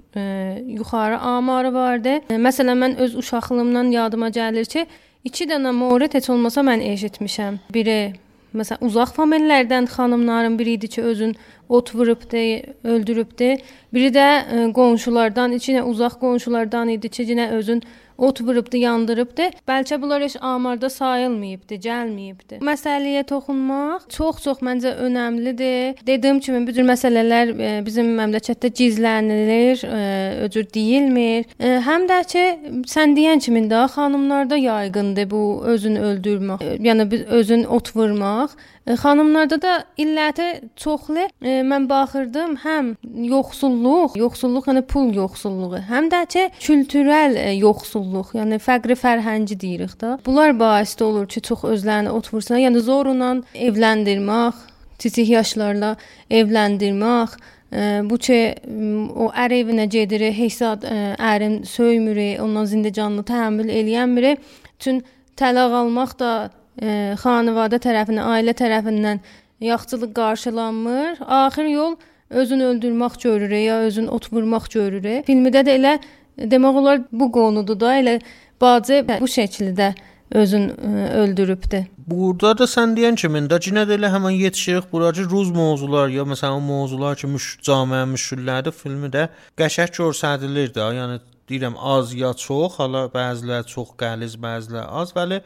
yuxarı amarı vardı. Məsələn, mən öz uşaqlığımdan yadıma gəlir ki, 2 dənə mövrid heç olmasa mən eşitmişəm. Biri Məsələn, uzaq familiyalardan xanımların biri idi ki, özün ot vurubdu, öldürübdü. Biri də ə, e, qonşulardan, içinə uzaq qonşulardan idi ki, yenə özün ot vurubdu, yandırıbdı. Bəlkə bunlar heç amarda sayılmayıbdı, gəlməyibdi. Məsələyə toxunmaq çox-çox məncə önəmlidir. Dediyim kimi bu cür məsələlər e, bizim məmləkətdə gizlənilir, ə, e, öcür deyilmir. Ə, həm də ki, sən deyən kimi də xanımlarda yayğındır bu özünü öldürmək, yəni özün ot vurmaq. Xanımlarda da illəti çoxlu e, mən baxırdım, həm yoxsulluq, yoxsulluq yəni pul yoxsulluğu, həm də ki kültürel e, yoxsulluq, yəni fəqri fərhəngi deyirik də. Bunlar baisdə olur ki, çox özlərini ot vursunlar, yəni zorla evləndirmək, kiçik yaşlarla evləndirmək, e, bu ki o ər evinə gedir, hesab ərin söymür, ondan zindecanlı təhəmmül eləyənmir. Çün tələq almaq da e, xanəvadə tərəfindən, ailə tərəfindən yaxçılıq qarşılanmır. Axır yol özünü öldürmək görür ya özün ot vurmaq görür. Filmdə də elə demək olar bu qonudur da, elə bacı bu şəkildə özün ə, öldürübdü. Burada da sən deyən kimi də cinə də elə həmin yetişirik buracı ruz mövzular ya məsələn mövzular ki, müş camiə müşüllərdə filmi də qəşəng göstərilir də. Yəni deyirəm az ya çox, hala bəziləri çox qəliz, bəziləri az, bəli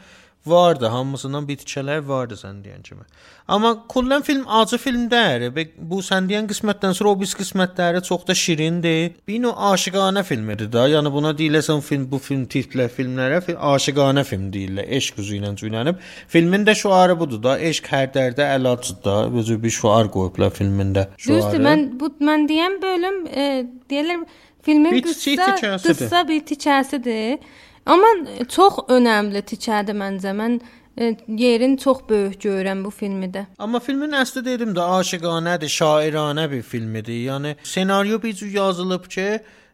vardı. Hamısından bitkələr vardı sən deyən kimi. Amma kullən film acı filmdir və bu sən deyən qismətdən sonra o biz qismətləri çox da şirindir. Bir növ aşiqanə filmidir da. Yəni buna deyiləsən film bu film tiplə filmlərə film, aşiqanə film deyirlər. Eşq üzü ilə cüylənib. Filmin də şüarı budur da. Eşq hər dərdə əlacdır da. Özü bir şüar qoyublar filmində. Düzdür. Mən bu mən deyən bölüm e, deyirlər filmin qıssa, qıssa bir tikəsidir. Amma çox önəmli tikədir məncə. Mən e, yerin çox böyük görürəm bu filmdə. Amma filmin əsli dedim də aşiqanədir, şairanə bir filmidir. Yəni ssenariyo bir cür yazılıb ki,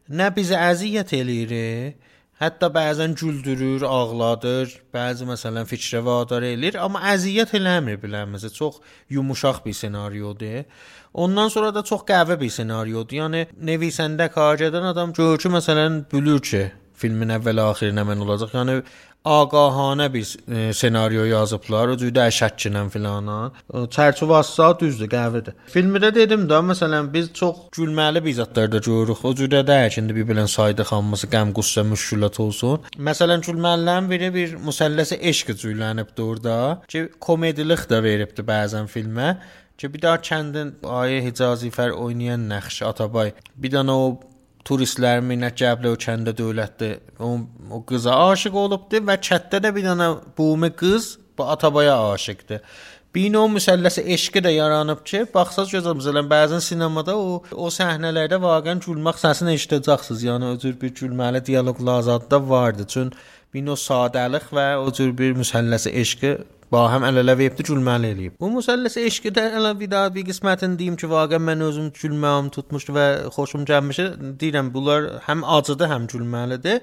nə bizə əziyyət eləyir, hətta bəzən güldürür, ağladır, bəzi məsələn fikrə vadar eləyir, amma əziyyət eləmir biləmizə. Çox yumuşaq bir ssenariodur. Ondan sonra da çox qəvə bir ssenariodur. Yəni nevisəndə karədən adam görür ki, məsələn, bülür ki, filmin əvvəl-axirinə mən olacaq. Yəni ağahanə bir senaryo yazıblar, o cürdə şəkkinlə filana. Çərçivə assa düzdür, qəvidir. Filmdə dedim də, məsələn, biz çox gülməli bir zətlər də görürük. O cürdə deyək, indi bir-birinə saydı hamısı qəm, qüssə, müşkülət olsun. Məsələn, gülməlilərin biri bir müsəlləsi eşq cüylənibdi orada ki, komedilik də veribdi bəzən filmə ki, bir daha kəndin Ayə Hicazifər oynayan Nəxş Atabay bir dənə o turistlər minnət Cəblə o kəndə dövlətdə o, o qıza aşiq olubdu və çətdə də bir dənə bumi qız bu Atabaya aşiqdir. Bino müsəlləsi eşqi də yaranıb ki, baxsaz gözəl məsələn bəzən sinemada o o səhnələrdə vaqəən gülmək səsini eşidəcəksiniz. Yəni o cür bir gülməli dialoqlar azadda vardı. Çün bin o sadəlıq və o cür bir müsəlləsi eşqi ba həm əl-ələ veribdi, gülməli eləyib. Bu müsəlləsi eşqi də elə bir daha bir qismətini deyim ki, vaqə mən özüm gülməyim tutmuşdu və xoşum gəlmişdi. Deyirəm, bunlar həm acıdı, həm gülməlidir.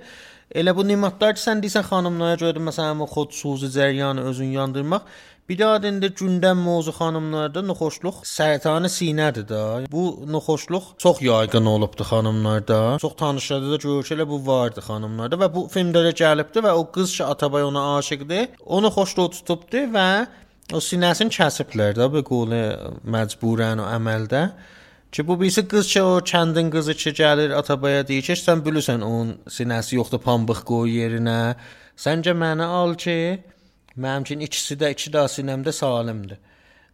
Elə bu nimatlar ki, sən deyirsən xanımlara görə məsələn o xodsuzi cəryanı özün yandırmaq Bir də adında gündəm mövzu xanımlarda noxoşluq sərtanı sinədir də. Bu noxoşluq çox yayğın olubdu xanımlarda. Çox tanışlarda da görür ki, elə bu vardı xanımlarda və bu filmdə də gəlibdi və o qız ki Atabay ona aşiqdir, onu xoşluq tutubdu və o sinəsini kəsiblər də bu qolu məcburən o əməldə. Ki bu birisi qız ki o kəndin qızı ki gəlir Atabaya deyir ki, sən bilirsən onun sinəsi yoxdur, pambıq qoy yerinə. Səncə mənə al ki, Mənim üçün ikisi də iki də sinəmdə salimdir.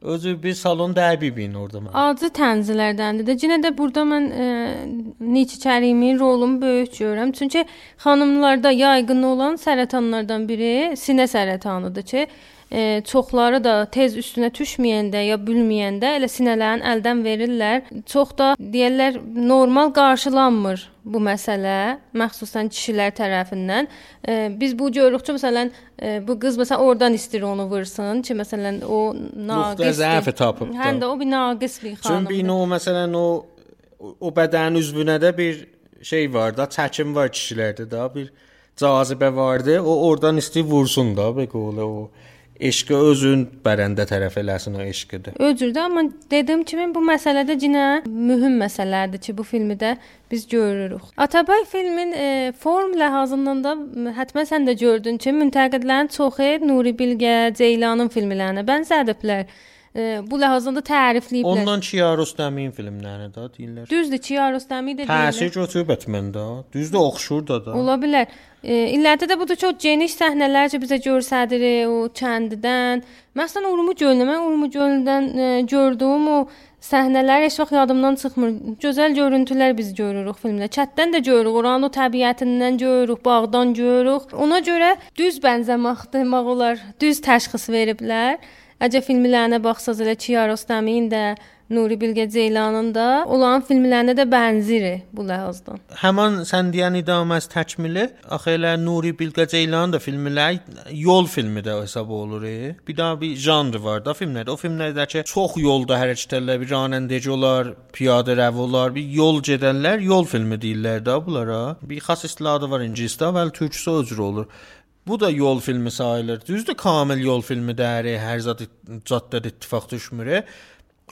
Özü bir salon dərbibin orada mən. Acı tənzilərdəndir də. Yenə də burada mən e, Nietzsche Kərimin rolunu böyük görürəm. Çünki xanımlarda yayğın olan sərətanlardan biri sinə sərətanıdır ki, e, çoxları da tez üstünə düşməyəndə ya bilməyəndə elə sinələrin əldən verirlər. Çox da deyirlər normal qarşılanmır bu məsələ, məxsusən kişilər tərəfindən. E, biz bu görürük ki, məsələn, e, bu qız məsələn oradan istir onu vursun ki, məsələn o naqis zəif tapıb. Həm də o bir naqis bir xanımdır. Çünki o məsələn o o bədən üzvünə də bir şey var da, çəkim var kişilərdə də bir cazibə vardı. O oradan istəyir vursun da, be qolu o eşqi özün bərəndə tərəf eləsin o eşqidir. Özürdə, amma dediyim kimi bu məsələdə yenə mühüm məsələdir ki, bu filmi də biz görürük. Atabay filmin e, form ləhazından da həttəmən sən də gördün ki, müntəqidlərin çoxu Nuri Bilgə, Ceylanın filmlərinə bənzədiblər. E, bu ləhazında tərifləyiblər. Ondan Kiarostami'nin filmlərinə də deyirlər. Düzdür, Kiarostami də deyirlər. Təsir götürüb etməndə. Düzdür, oxşur da da. Ola bilər. E, illərdə də bu da çox geniş səhnələr ki, bizə göstərir o kəndidən. Məsələn, Urmu gölünə, mən Urmu gölündən e, gördüyüm o səhnələr heç vaxt yadımdan çıxmır. Gözəl görüntülər biz görürük filmdə. Çətdən də görürük, oranın o təbiətindən görürük, bağdan görürük. Ona görə düz bənzəməkdir, olar, düz təşxis veriblər. Əgər filmlərinə baxsaz elə Kiarostami'nin də Nuri Bilge Ceylanın da olan filmlərinə də bənzir bu ləhazdan. Həmin sən deyən idaməz təkmili axı elə Nuri Bilge Ceylanın da filmlər yol filmi də hesab olur. Bir daha bir janr var da filmlərdə. O filmlərdəki çox yolda hərəkət edirlər, bir ranəndəci olar, piyadə rəv olar, bir yol gedənlər yol filmi deyirlər də bunlara. Bir xas istiladı var ingilisdə, və türkçə özür olur. Bu da yol filmi sayılır. Düzdür, kamil yol filmi dəri, hər zat caddə ittifaq düşmür.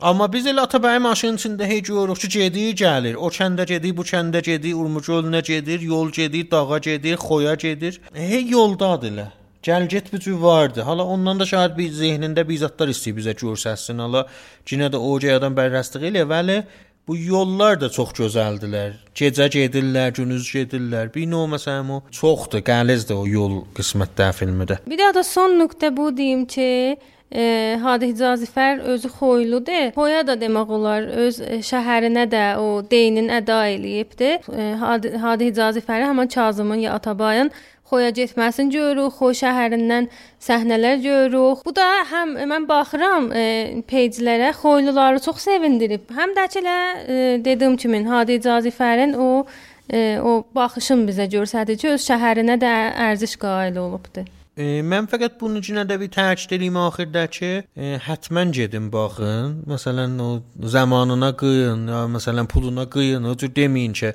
Amma biz elə Atabəy maşının içində hey görürük ki, gedir, gəlir. O kəndə gedir, bu kəndə gedir, Urmugölünə gedir, yol gedir, dağa gedir, xoya gedir. Hey yoldadır elə. Gəl get bu cür vardı. Hala ondan da şahid bir zehnində bir zətlər istəyir bizə göstərsin. Hala cinə də o cəyadan bərrəstlik elə, vəli bu yollar da çox gözəldilər. Gecə gedirlər, gündüz gedirlər. Bir növ məsələn o çoxdur, qəlizdir o yol qismətdə filmdə. Bir də da son nöqtə bu deyim ki, e, Hadi Hicazifər özü xoyludur. Xoya da demək olar öz şəhərinə də o deyinin əda eləyibdi. E, Hadi, Hadi Hicazifəri həmin Kazımın ya Atabayın Xoya getməsini görürük, Xoy şəhərindən səhnələr görürük. Bu da həm mən baxıram e, peyclərə, Xoyluları çox sevindirib. Həm də ki elə e, dediyim kimi Hadi Hicazifərin o e, o baxışın bizə göstərdir ki, öz şəhərinə də ərziş qail olubdu. E, mən fəqət bunun üçün də bir tərk edirəm axırdakı, e, həttəmən gedin baxın. Məsələn, o zamanına qıyın, ya məsələn puluna qıyın. O cür deməyin ki,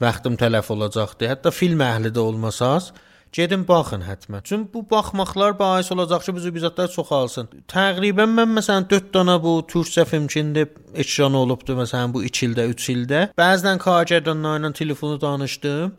vaxtım tələf olacaqdı. Hətta film əhli də olmasaz, Gedin baxın həttəmən. Çünki bu baxmaqlar bəis olacaq ki, bizi bizatlar çoxalsın. Təqribən mən məsələn 4 dana bu türkcə filmçində ekran olubdu məsələn bu 2 ildə, 3 ildə. Bəzən kargərdanlarla telefonu danışdım.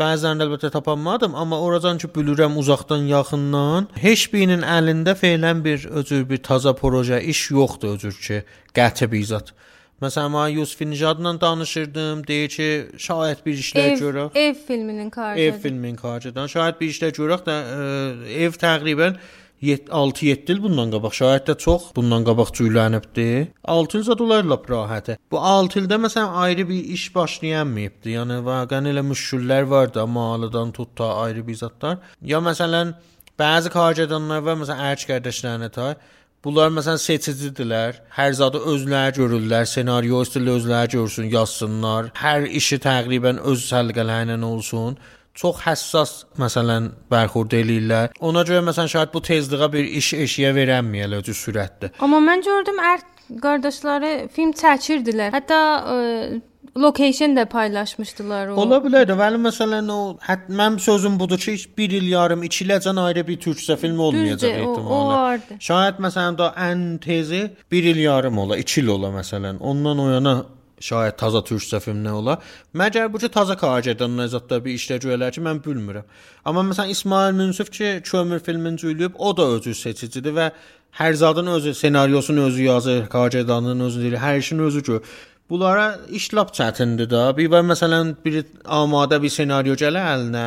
Bəzən əlbəttə tapanmadım, amma oradan ki bilirəm uzaqdan, yaxından, heç birinin əlində feilən bir özür bir taza proje, iş yoxdur özür ki, qəti bizat. Məsələn, mən Yusuf Nijadla danışırdım, deyir ki, şayət bir işlər görək. Ev filminin karıcıdır. Ev filminin karıcıdan. Şayət bir işlər görək də ə, e, ev təqribən 6-7 il bundan qabaq şahid də çox bundan qabaq cüylənibdi. 6 il zadılar lap rahatə. Bu 6 ildə məsələn ayrı bir iş başlayamayıbdı. Yəni vaqəən elə müşküllər vardı, malıdan tut ta ayrı bir zətlər. Ya məsələn bəzi kargedanlar var, məsələn ərç qardaşlarına ta Bunlar məsələn seçicidirlər. Hər zadı özləri görürlər, ssenariyo istəyirlər özləri görsün, yazsınlar. Hər işi təqribən öz səliqələri ilə olsun. çox həssas məsələn bərxurd eləyirlər. Ona görə məsələn şayad bu tezliyə bir iş eşiyə verənməyələr sürətdə. Amma mən gördüm ər qardaşları film çəkirdilər. Hətta ə, location da paylaşmışdılar o. Ola bilər də, vəli məsələn o hət mənim sözüm budur ki, 1 il yarım, 2 iləcən ayrı bir türkcə film olmayacaq vardı. Şayad məsələn da ən tezi 1 il yarım ola, 2 il ola məsələn. Ondan o yana şayad taza türkcə film nə ola. Məgər bu ki taza kargerdən nəzətdə bir işlə görələr ki, mən bilmirəm. Amma məsələn İsmail Münsif ki, Kömür filmini cüylüyüb, o da özü seçicidir və hər zadın özü, ssenaryosunu özü yazır, kargerdanın özü deyir, hər işin özü gör. Bunlara iş lap çətindir də. Bir və məsələn bir amadə bir ssenariyo gələ əlinə,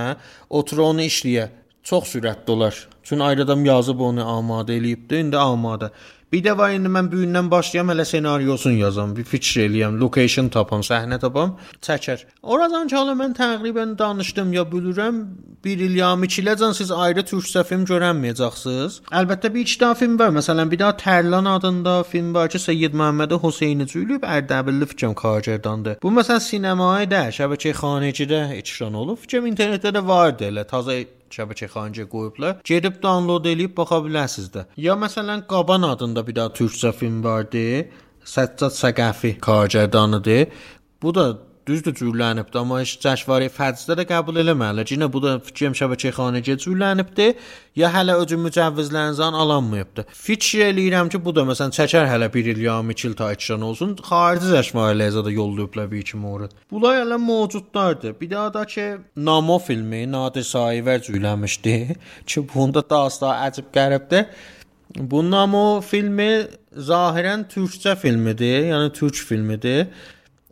otur onu işləyə. Çox sürətli olar. Çünki ayrı adam yazıb onu amadə eləyibdi, indi amadə. Bir də var indi mən bu gündən başlayam hələ ssenaryosunu yazam, bir fikir eləyəm, location tapam, səhnə tapam, çəkər. Oradan ki, hala mən təqribən danışdım ya bilirəm, 1 il ya 2 iləcən siz ayrı türkcə film görənməyəcəksiniz. Əlbəttə bir iki daha film var. Məsələn, bir daha Tərlan adında film var ki, Seyyid Məhəmməd Hüseyni Cüylüb Ərdəbilli fikrim kargerdandır. Bu məsələn sinemaya da, şəbəkə xanəcidə ekran olub. Fikrim internetdə də vardı elə təzə şəbəkə xanəciyə qoyublar. Gedib download eləyib baxa bilərsiniz də. Ya məsələn Qaban adında bir daha türkcə film vardı. Səccad Səqəfi kargerdanıdır. Bu da düzdür cürlənibdi, amma heç cəşvari fərzdə də qəbul eləməli. Yenə bu da fikrim şəbəkə xanəciyə cürlənibdi, ya hələ özü mücəvvizlərinizdən alınmayıbdı. Fikir eləyirəm ki, bu da məsələn çəkər hələ 1 il ya 2 il ta ekran olsun. Xarici cəşvarilərə də yollayıblar bir iki mövrid. Bunlar hələ mövcudlardır. Bir daha da ki, Namo filmi Nadir Sayıver cürlənmişdi ki, bunda da asla əcib qəribdir. Bu Namo filmi zahirən türkcə filmidir, yəni türk filmidir.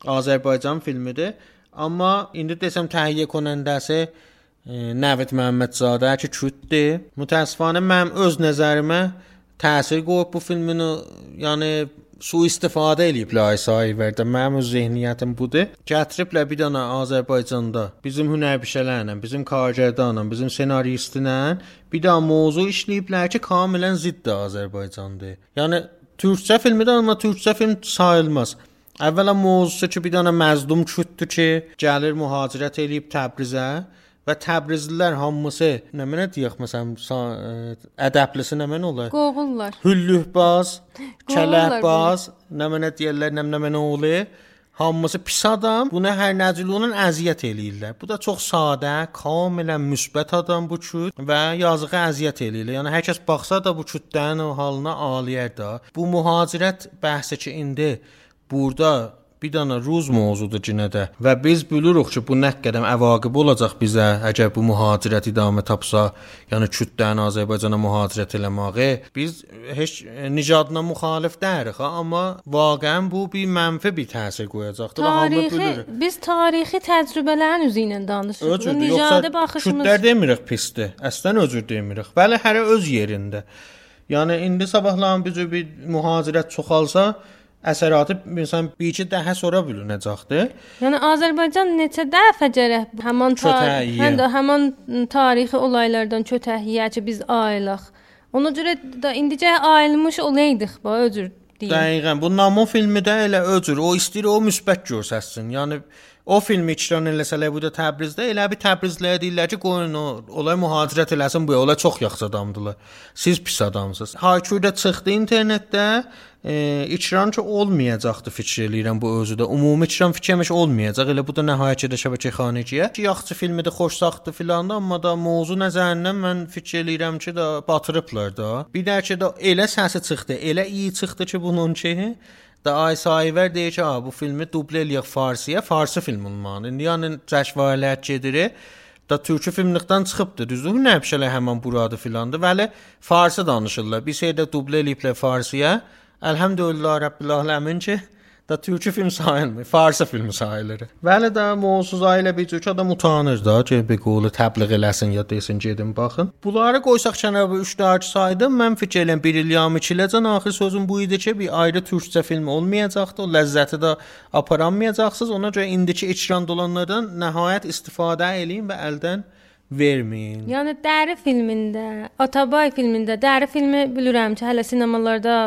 Azərbaycan filmidir. Amma indi desəm təhiyyə konəndəsi e, Nəvid Məmmədzadə ki, kürddir. Mütəəssifanə mənim öz nəzərimə təsir qoyub bu filmin, yəni sui-istifadə eləyiblər Aysayiverdə. Mənim öz zehniyyətim budur. Gətiriblər bir dənə Azərbaycanda bizim hünərbişələrlə, bizim kargerdanla, bizim ssenaristlə bir daha mövzu işləyiblər ki, kamilən zidd Azərbaycandır. Yəni türkcə filmidir, amma türkcə film sayılmaz. Əvvəla mövzusu ki, bir dənə məzlum kürdür ki, gəlir mühacirət eləyib Təbrizə və Təbrizlilər hamısı nə mənə deyək məsələn ə, ədəblisi nə mənə olar? Qovullar. Hüllühbaz, Qovurlar kələbaz, nə mənə deyirlər, nə nə mənə olur? Hamısı pis adam. Buna hər nəcilunun əziyyət eləyirlər. Bu da çox sadə, kamilən müsbət adam bu küt və yazığı əziyyət eləyirlər. Yəni hər kəs baxsa da bu kütlərin o halına ağlayar da. Bu mühacirət bəhsi ki indi burada bir dənə ruz mövzudur cinə də və biz bilirik ki, bu nə qədər əvaqib olacaq bizə əgər bu mühacirət idamə tapsa, yəni kütlənin Azərbaycana mühacirət eləməyi. Biz heç nicadına müxalif deyirik, amma vaqəən bu bir mənfi bir təsir qoyacaqdır Tarixi biz tarixi təcrübələrin üzü ilə danışırıq. Nicadə yoxsa baxışımız kütlər demirik pisdir. Əslən özür demirik. Bəli, hərə öz yerində. Yəni indi sabahlan bir bir mühacirət çoxalsa, əsəratı insan bir iki daha sonra bölünəcəkdir. Yəni Azərbaycan neçə dəfə gərək həmin Kötəhiyyə. həm də həmin tarixi olaylardan kötəhiyyə ki biz ayılaq. Ona görə də indicə ayılmış olaydıq, bu özür deyim. Dəqiqən. Bu Namo filmi də elə öcür. O istəyir o müsbət göstərsin. Yəni o filmi ikran eləsələr bu da Təbrizdə elə bir Təbrizliyə deyirlər ki, qoyun o olay mühacirət eləsin bu. Onlar çox yaxşı adamdılar. Siz pis adamsınız. Hayküdə çıxdı internetdə e, ikram ki olmayacaqdı fikir eləyirəm bu özü də. Ümumi ikram fikirmiş olmayacaq. Elə bu da nəhayətdə şəbəkə xanəciyə. Ki yaxşı filmidir, xoşsaxtdır filan da, amma da mövzu nəzərindən mən fikir eləyirəm ki, da batırıblar da. Bir də ki də elə səsi çıxdı, elə iyi çıxdı ki bunun ki Sayver deyir ki, "A, bu filmi dublə eləyək farsiyə, farsı film olmalıdır." İndi yəni cəşvarələr gedir. Da türkü filmlikdən çıxıbdı. Düzdür? Nə bir şeylər həmin buradı filandı. Bəli, farsı danışırlar. Bir şey də dublə eləyiblər farsiyə. Elhamdülillah Rabbil alamin ki, da türkü film sayılmır, farsı filmi sayılır. Bəli də mövzusuz ailə bir cür adam utanır da ki, bir qolu təbliğ eləsin ya desin gedin baxın. Bunları qoysaq kənara bu 3 dərc saydım. Mən fikir edirəm 1 il yam içiləcən axır sözüm bu idi ki, bir ayrı türkçə film olmayacaqdı. O ləzzəti də aparamayacaqsınız. Ona görə indiki ekranda olanlardan nəhayət istifadə eləyin və əldən verməyin. Yəni Dəri filmində, Atabay filmində, Dəri filmi bilirəm ki, hələ sinemalarda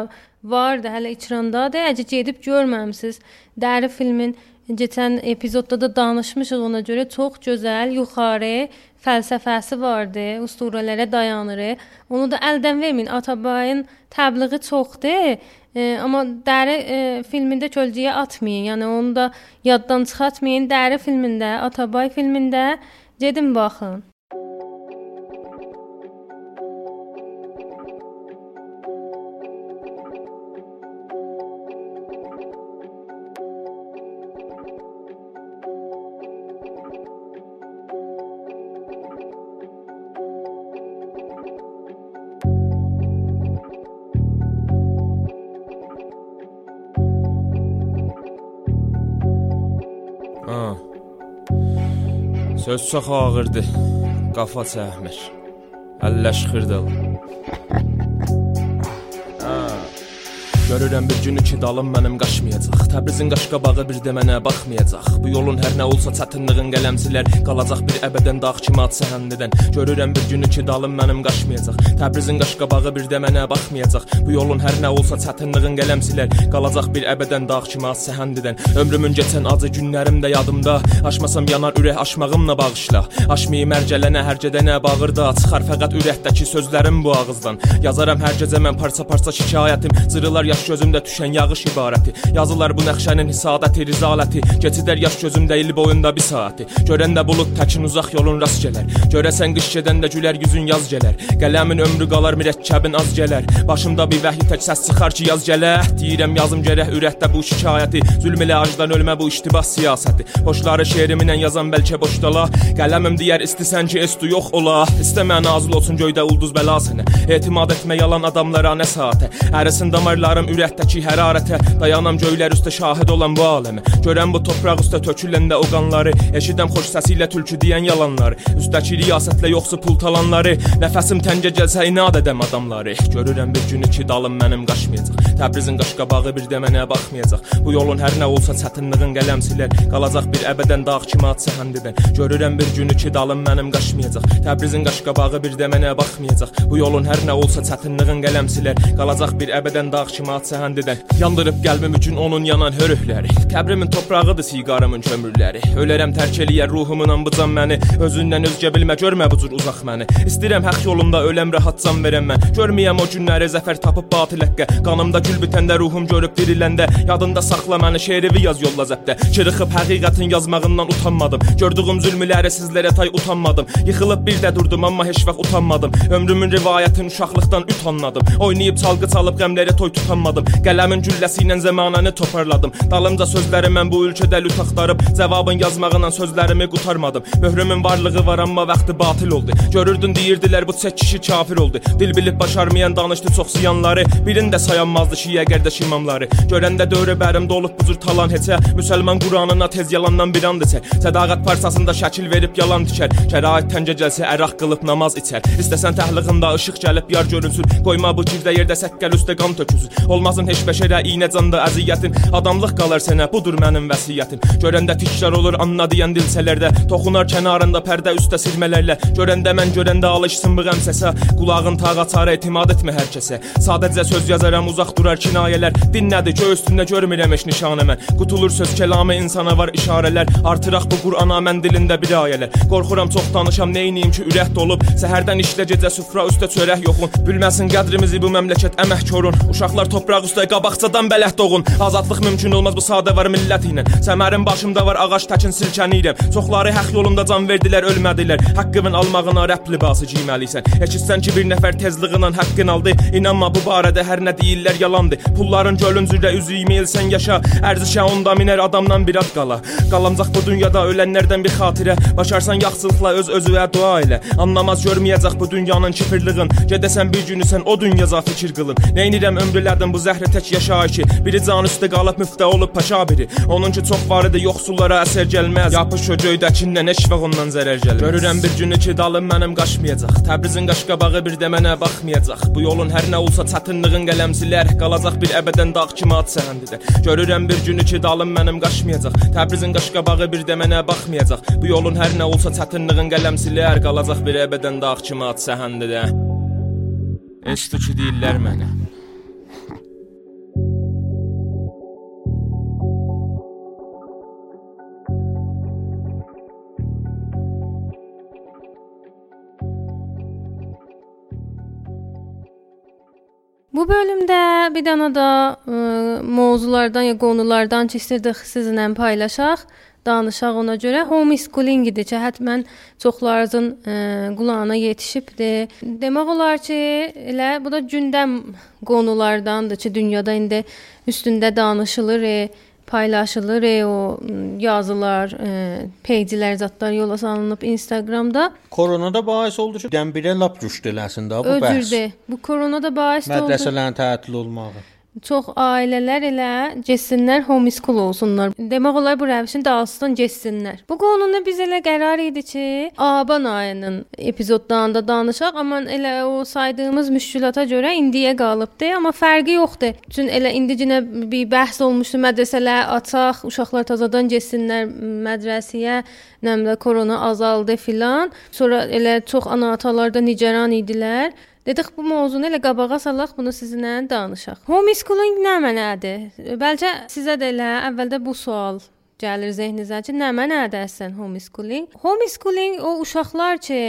vardı, hələ ikrandadır. Əgər gedib görməmisiniz, Dəri filmin Keçən epizodda da danışmışıq ona görə çox gözəl, yuxarı fəlsəfəsi vardı, usturələrə dayanır. Onu da əldən verməyin. Atabayın təbliği çoxdur. E, amma Dəri e, filmində kölgəyə atmayın. Yəni onu da yaddan çıxartmayın. Dəri filmində, Atabay filmində gedin baxın. Söz çox ağırdı. Qafa çəkmir. Əlləş xırdal. Görürəm bir günü ki dalım mənim qaçmayacaq. Təbrizin qaşqabağı bir də mənə baxmayacaq. Bu yolun hər nə olsa çətinliyin qələmsilər qalacaq bir əbədən dağ kimi at səhəndidən. Görürəm bir günü ki dalım mənim qaçmayacaq. Təbrizin qaşqabağı bir də mənə baxmayacaq. Bu yolun hər nə olsa çətinliyin qələmsilər qalacaq bir əbədən dağ kimi at səhəndidən. Ömrümün keçən acı günlərim də yadımda. Aşmasam yanar ürək aşmağımla bağışla. Aşmayı mərcələnə hər gedənə bağırda çıxar fəqət ürəkdəki sözlərim bu ağızdan. Yazaram hər gecə mən parça-parça şikayətim. Zırılar yaş gözümdə düşən yağış ibarəti. Yazılar bu nəxşənin hisadəti, rizaləti. Keçidər yaş gözümdə il boyunda bir saati Görəndə bulud təkin uzaq yolun rast gələr. Görəsən qış gedəndə gülər yüzün yaz gələr. Qələmin ömrü qalar mürəkkəbin az gələr. Başımda bir vəhi tək səs çıxar ki yaz gələr. Deyirəm yazım gərək ürəkdə bu şikayəti. Zülm ilə acdan ölmə bu iştibas siyasəti. Boşları şeirimlə yazan bəlkə boşdala Qələmim deyər istisən ki estu yox ola. İstəmə nazil olsun göydə ulduz bəla sənə. Etimad etmə yalan adamlara nə saatə. Ərisin damarlarım Dayanam ürəkdəki hərarətə, dayanam göylər üstə şahid olan bu aləmə. Görəm bu torpaq üstə töküləndə o qanları, eşidəm xoş səsi ilə tülkü deyən yalanları, üstəki riyasətlə yoxsa pul talanları, nəfəsim təngə gəlsə inad edəm adamları. Görürəm bir günü ki dalım mənim qaçmayacaq. Təbrizin qaşqabağı bir də mənə baxmayacaq. Bu yolun hər nə olsa çətinliyin qələm silər, qalacaq bir əbədən dağ kimi at səhəndidən. Görürəm bir günü ki dalım mənim qaçmayacaq. Təbrizin qaşqabağı bir də mənə baxmayacaq. Bu yolun hər nə olsa çətinliyin qələm silər, qalacaq bir əbədən dağ kimi at səhəndidən Yandırıb qəlbim üçün onun yanan hörükləri Qəbrimin toprağıdır siqarımın kömürləri. Ölərəm tərk eləyər ruhumun bu can məni. Özündən özgə bilmə görmə bu cür uzaq məni. İstəyirəm haqq yolunda öləm rahat can verəm mən. Görməyəm o günləri zəfər tapıb batil həqqə. Qanımda gül bitəndə ruhum görüb diriləndə Yadında saxla məni şeirivi yaz yolla zəbdə. Çırıxıb həqiqətin yazmağından utanmadım. Gördüyüm zülmləri sizlərə tay utanmadım. Yıxılıb bir də durdum amma heç vaxt utanmadım. Ömrümün rivayətin uşaqlıqdan üt anladım. Oynayıb çalgı çalıb qəmlərə toy tutanmadım utanmadım Qələmin gülləsi ilə zəmanəni toparladım. Dalımca sözləri mən bu ölkədə lüt axtarıb Cavabın yazmağıyla sözlərimi qutarmadım. Möhrümün varlığı var amma vaxtı batil oldu. Görürdün deyirdilər bu çək kişi kafir oldu. Dil bilib başarmayan danışdı çox ziyanları. Birini də sayanmazdı şiyə qardaş imamları. Görəndə dövrə bərim dolub bu cür talan heçə. Müsəlman Quranına tez yalandan bir and içər. Sədaqət parsasında şəkil verib yalan tikər. Şərait təncə gəlsə əraq qılıb namaz içər. İstəsən təhliğində işıq gəlib yar görünsün. Qoyma bu girdə yerdə səkkəl üstə qan töküsün Olmasın heç bəşərə iynə canda əziyyətin Adamlıq qalar sənə, budur mənim vəsiyyətim. Görəndə tikrar olur anla deyən dilsələrdə. Toxunar kənarında pərdə üstə silmələrlə. Görəndə mən görəndə alışsın bu qəm səsə. Qulağın tağa çarə etimad etmə hər kəsə. Sadəcə söz yazaram uzaq durar kinayələr. Dinlədi göy üstündə görmürəm heç nişanə mən. Qutulur söz kəlamı insana var işarələr. Artıraq bu Qur'ana mən dilində bir ayələr. Qorxuram çox danışam neyniyim ki ürək dolub. Səhərdən işlə gecə süfra üstə çörək yoxun. Bilməsin qədrimizi bu məmləkət əmək korun Uşaqlar Torpaq üstə qabaqcadan bələh doğun. Azadlıq mümkün olmaz bu sadə var millət ilə. Səmərin başımda var ağac təkin silkənirəm. Çoxları haqq yolunda can verdilər, ölmədilər. Haqqımın almağına rəbb libası giyməlisən. Eşitsən ki bir nəfər tezliğinlə haqqın aldı. İnanma bu barədə hər nə deyirlər yalandır. Pulların gölüncüdə üzü yeməyilsən yaşa. Ərzişə onda minər adamdan bir ad qala. Qalamcaq bu dünyada ölənlərdən bir xatirə. Başarsan yaxşılıqla öz özünə dua elə. Anlamaz görməyəcək bu dünyanın kifirliğin. Gedəsən bir günü sən o dünyada fikir qılın. Neynirəm ömrlərdən bu zəhri tək yaşayır ki, biri canı üstə qalıb müftə olub paşa biri. Onun ki çox var idi, yoxsullara əsər gəlməz. Yapış o göydəkindən heç vaxt ondan zərər gəlməz. Görürəm bir günü ki, dalım mənim qaçmayacaq. Təbrizin qaşqabağı bir də mənə baxmayacaq. Bu yolun hər nə olsa çətinliyin qələmsilər, qalacaq bir əbədən dağ kimi at səhəndidə. Görürəm bir günü ki, dalım mənim qaçmayacaq. Təbrizin qaşqabağı bir də mənə baxmayacaq. Bu yolun hər nə olsa çətinliyin qələmsilər, qalacaq bir əbədən dağ kimi at səhəndidə. Eştu ki deyirlər mənə. Bu bölümdə bir dənə də ə, mövzulardan ya qonulardan ki, istirdik sizinlə paylaşaq danışaq ona görə homeschooling idi ki, həttəmən çoxlarınızın ə, qulağına yetişibdi. Demək olar ki, elə bu da gündəm qonulardandır ki, dünyada indi üstündə danışılır. E, paylaşılır e, o yazılar, e, peyclər, zətlər yola salınıb Instagramda. Korona da bahis oldu ki, dənbirə lap rüşd eləsin də bu bəhs. Özürdə. Bu korona da bahis oldu. Mədrəsələrin tətil olmağı. Çox ailələr elə getsinlər homeschool olsunlar. Demək olar bu rəvişin dalsın getsinlər. Bu qonunu biz elə qərar idi ki, aban ayının epizodlarında danışaq, amma elə o saydığımız müşkülata görə indiyə qalıbdı, amma fərqi yoxdur. Çünki elə indicinə bir bəhs olmuşdu, mədrəsələr açaq, uşaqlar tazadan getsinlər mədrəsəyə, nəmdə korona azaldı filan. Sonra elə çox ana-atalar da nigaran idilər. Dedik bu mövzunu elə qabağa salaq, bunu sizinlə danışaq. Homeschooling nə mənadır? Bəlkə sizə də elə əvvəldə bu sual gəlir zehninizə ki, nə mənadır əslən homeschooling? Homeschooling o uşaqlar ki,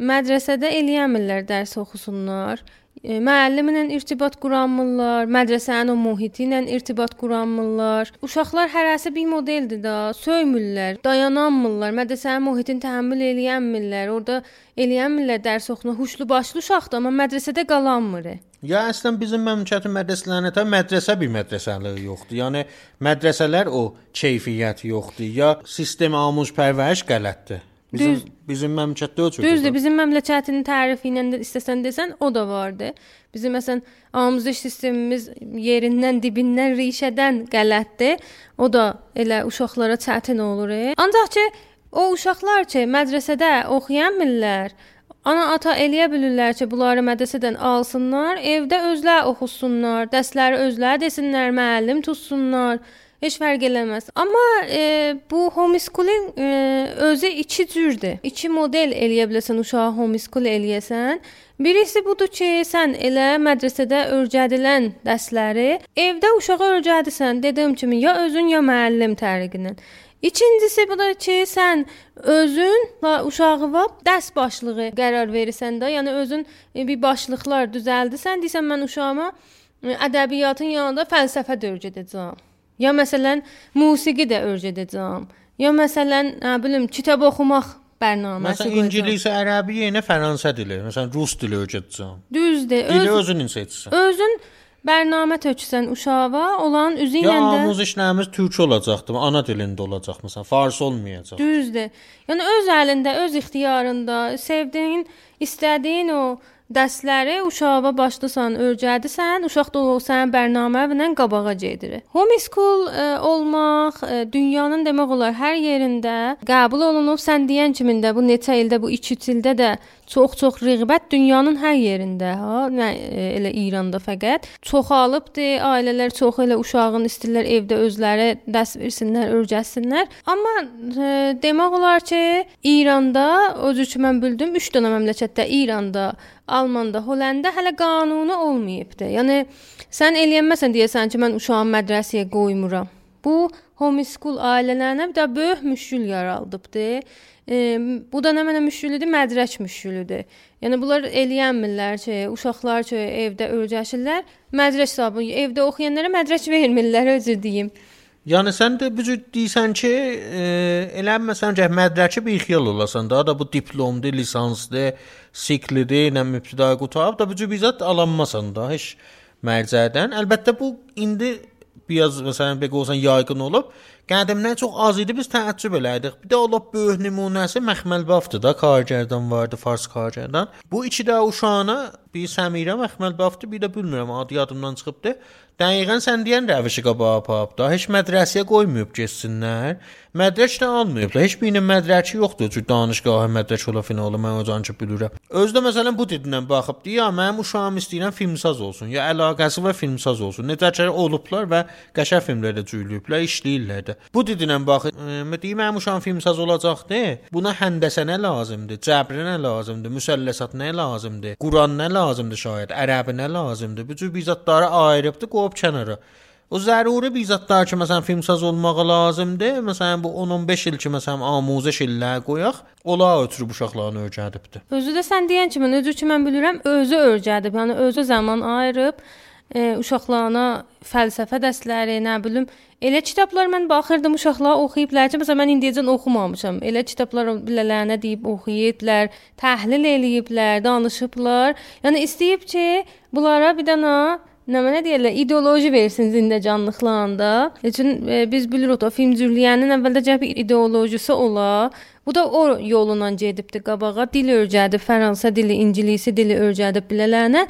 mədrəsədə eləyəmirlər, dərs oxusunlar. E, müəllimlə irtibat quranmırlar, mədrəsənin o mühiti ilə irtibat quranmırlar. Uşaqlar hərəsi bir modeldir da, söymürlər, dayananmırlar, mədrəsənin mühitini təhəmmül eləyənmirlər. Orda eləyənmirlər dərs oxuna. Huşlu başlı uşaqdır, amma mədrəsədə qalanmır. Ya əslən bizim məmləkətin mədrəsələrinə də mədrəsə bir mədrəsəlik yoxdur. Yəni mədrəsələr o keyfiyyət yoxdur. Ya sistem amuz pərvəriş qələtdir. Bizim Düz, bizim məmləkətdə o cür. Düzdür, bizim məmləkətin tərifi ilə də istəsən desən, o da vardı. Bizim məsələn amuzuş sistemimiz yerindən, dibindən, rişədən qələtdir. O da elə uşaqlara çətin olur. E. Ancaq ki, o uşaqlar ki, mədrəsədə oxuyanmırlar. Ana ata eləyə bilirlər ki, bunları mədrəsədən alsınlar, evdə özləri oxusunlar, dərsləri özləri desinlər, müəllim tutsunlar. Heç fərq eləməz. Amma e, bu homeschooling e, özü iki cürdür. İki model eləyə bilərsən uşağı homeschool eləyəsən. Birisi budur ki, sən elə mədrəsədə öyrədilən dərsləri evdə uşağa öyrədirsən. Dediyim kimi ya özün ya müəllim tərəfindən. İkincisi budur ki, sən özün uşağı var dərs başlığı qərar verirsən də, yəni özün e, bir başlıqlar düzəldirsən, desən mən uşağıma e, ədəbiyyatın yanında fəlsəfə də öyrədəcəm. Ya məsələn, musiqi də öyrədəcəm. Ya məsələn, nə bilim, kitab oxumaq bərnaməsi qoyacağam. Məsələn, ingilis, ərəbi yerinə fransız dili, məsələn, rus dili öyrədəcəm. Düzdür. Dili öz, özün seçsən. Özün bərnamə töksən uşağa, olan üzü ilə də Ya amuz işlərimiz türk olacaqdı, ana dilində olacaq məsələn, fars olmayacaq. Düzdür. Yəni öz əlində, öz ixtiyarında sevdiyin, istədiyin o Dərsləri uşağa başlasan, öyrədirsən, uşaq da sənin bərnamə ilə qabağa gedir. Homeschool ə, e, olmaq ə, e, dünyanın demək olar hər yerində qəbul olunub. Sən deyən kimi də bu neçə ildə, bu 2-3 ildə də çox-çox rəğbət dünyanın hər yerində, ha, nə e, elə İranda fəqət çoxalıbdı. Ailələr çox elə uşağın istəyirlər evdə özləri dərs versinlər, öyrətsinlər. Amma e, demək olar ki, İranda özü ki mən bildim 3 dənə məmləkətdə İranda, Almanda, Hollanda hələ qanunu olmayıbdı. Yəni sən eləyənməsən deyəsən ki, mən uşağımı mədrəsəyə qoymuram. Bu homeschool ailələrinə bir də böyük müşkül yaradıbdı. E, bu da nə mənə müşkülüdür? Mədrək müşkülüdür. Yəni bunlar eləyənmirlər ki, uşaqlar ki, evdə öyrəşirlər. Mədrək hesabı evdə oxuyanlara mədrək vermirlər, özür deyim. Yəni sən də bu cür deyirsən ki, e, elə məsələn ki, mədrəki bir xiyal olasan da, da bu diplomdur, lisansdır, siklidir, nə ibtidai qutarıb da bu cür bizət alanmasan da heç mərcədən. Əlbəttə bu indi biraz məsələn belə olsan yayğın olub. Qədimdən çox az idi biz təəccüb elədik. Bir də olub böyük nümunəsi Məxməlbafdır da, kargərdan vardı, fars kargərdan. Bu iki də uşağına bir Səmirə Məxməlbafdır, bir də bilmirəm, adı yadımdan çıxıbdı. Dəqiqən sən deyən rəvişi qabağa apab da, heç mədrəsəyə qoymayıb getsinlər. Mədrək də almayıb da, heç birinin mədrəki yoxdur ki, danışqahı mədrək ola finalı mən o can ki bilirəm. Özdə məsələn bu didindən baxıb deyə, mənim uşağım istəyirəm filmsaz olsun, ya əlaqəsi və filmsaz olsun. Necə ki olublar və qəşəng filmlərdə cüylüyüblər, işləyirlər də. Bu didindən baxıb, deyim mənim uşağım filmsaz olacaqdı. Buna həndəsə nə lazımdır? Cəbr nə lazımdır? Müsəlləsat nə lazımdır? Quran nə lazımdır şayət? Ərəbi nə lazımdır? Bu cür bizatları ayırıbdı, qoyub kənara. O zəruri bir zətlər ki, məsələn, filmsaz olmağı lazımdır. Məsələn, bu 10-15 il ki, məsələn, amuzəş illər qoyaq, ola ötürü uşaqlarını öyrədibdi. Özü də sən deyən kimi, özü ki mən bilirəm, özü öyrədib. Yəni özü zaman ayırıb e, uşaqlarına fəlsəfə dərsləri, nə bilim, elə kitablar mən baxırdım uşaqlar oxuyublar ki, məsələn mən indiyəcən oxumamışam. Elə kitablar bilələrinə deyib oxuyublar, təhlil eləyiblər, danışıblar. Yəni istəyib ki, bunlara bir dənə Nə mənə deyirlər, ideoloji versin zindəcanlıqlarında. Üçün e, biz bilirik o filmcüliyənin əvvəldə cəb ideologiyası ola. Bu da o yolla gedibdi qabağa. Dil öyrədib, Fransa dili, ingilis dili öyrədib bilələrinə.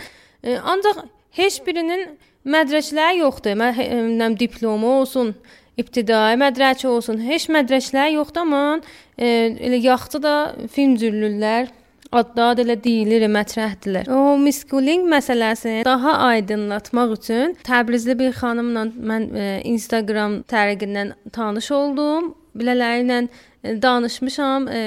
E, ancaq heç birinin mədrəsələri yoxdur. Mən diplomu olsun, ibtidai mədrəsə olsun, heç mədrəsələri yoxdur, amma e, elə yaxdı da filmcüllülər adlar elə deyilir, mətrəhdilər. O miskooling məsələsini daha aydınlatmaq üçün Təbrizli bir xanımla mən e, Instagram tərəqindən tanış oldum. Belələri ilə e, danışmışam. E,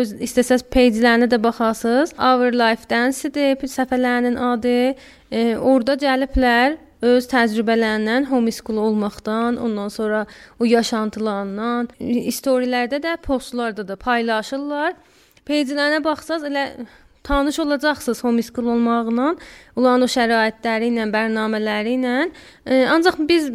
öz istəsəz page-lərinə də baxasınız. Our Life Dance-dir səfərlərinin adı. E, orada gəliblər öz təcrübələrindən homeschool olmaqdan, ondan sonra o yaşantılarından, storylərdə də, postlarda da paylaşırlar. Peycilərinə baxsaz elə tanış olacaqsınız homeschool olmaqla, onların o şəraitləri ilə, bərnamələri ilə. E, ancaq biz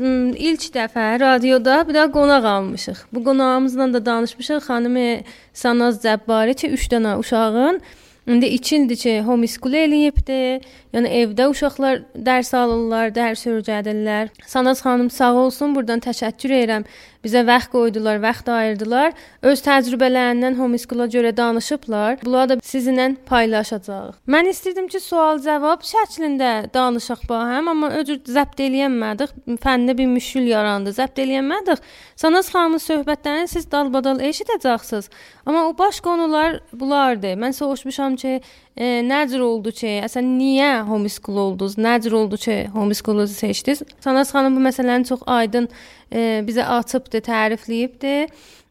ilk dəfə radioda bir də qonaq almışıq. Bu qonağımızla da danışmışıq. Xanımı Sanaz Cəbbari ki, 3 dənə uşağın İndi 2 ildir ki, homeschool eləyibdi. Yəni evdə uşaqlar dərs alırlar, dərs öyrədirlər. Sanaz xanım sağ olsun, burdan təşəkkür edirəm. Bizə vaxt qoydular, vaxt ayırdılar. Öz təcrübələrindən homeschool-a görə danışıblar. Bunları da sizinlə paylaşacağıq. Mən istirdim ki, sual-cavab şəklində danışaq bahəm, amma öcür zəbt eləyəmədik. Fəndə bir müşkül yarandı. Zəbt eləyəmədik. Sanaz xanımın söhbətlərini siz dalbadal eşidəcəksiniz. Amma o baş konular bunlardır. Mən soruşmuşam ki, e, necə oldu ki, əsən niyə homeschool oldunuz? Necə oldu ki, homeschool-u seçdiniz? Sanaz xanım bu məsələni çox aydın e, bizə açıbdı, tərifləyibdi.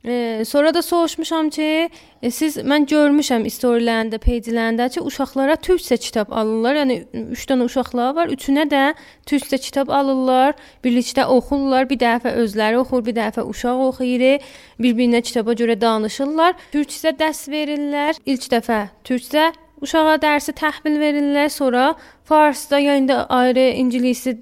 E, sonra da soruşmuşam ki, e, siz mən görmüşəm storylərində, page-lərində ki, uşaqlara türkcə kitab alırlar. Yəni 3 dənə uşaqlar var, üçünə də türkcə kitab alırlar, birlikdə oxurlar. Bir dəfə özləri oxur, bir dəfə uşaq oxuyur, bir-birinə kitaba görə danışırlar. Türkcə dərs verirlər. İlk dəfə türkcə uşağa dərsi təhvil verirlər, sonra farsda, yəni də ayrı ingiliscə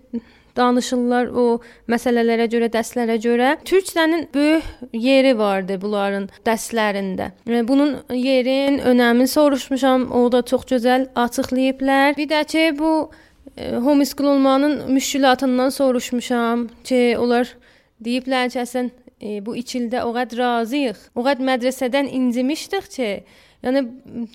danışırlar o məsələlərə görə, dərslərə görə. Türkçənin böyük yeri vardı bunların dərslərində. Bunun yerin, önəmini soruşmuşam. O da çox gözəl açıqlayıblar. Bir də ki bu e, homeschool olmanın müşkülatından soruşmuşam ki, onlar deyiblər ki, əsən e, bu 2 ildə o qədər razıyıq. O qədər mədrəsədən incimişdik ki, Yəni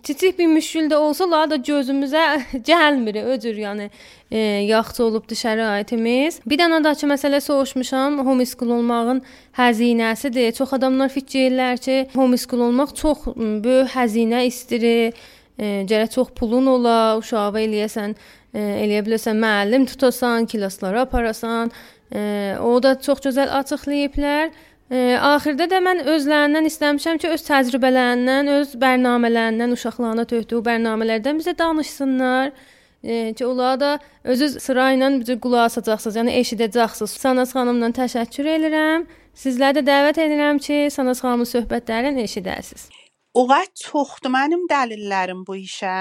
kiçik bir müşkül də olsa, la da gözümüzə gəlmir. Öcür, yəni e, yaxşı olubdu şəraitimiz. Bir dənə daha məsələ soruşmuşam. Homeschool olmağın həzinəsidir. Çox adamlar fikir edirlər ki, homeschool olmaq çox böyük həzinə istirir. E, gərək çox pulun ola, uşağı eləyəsən, e, eləyə bilərsən, müəllim tutasan, klasslara aparasan. E, o da çox gözəl açıqlayıblar. E, axırda da mən özlərindən istəmişəm ki, öz təcrübələrindən, öz bərnamələrindən uşaqlarına töhdüyü bərnamələrdən bizə danışsınlar. E, ki, onlar da özü sıra ilə bizə qulaq asacaqsınız, yəni eşidəcəksiniz. Sanaz xanımla təşəkkür edirəm. Sizləri də dəvət edirəm ki, Sanaz xanımın söhbətlərini eşidəsiniz. O qədər çoxdur mənim dəlillərim bu işə.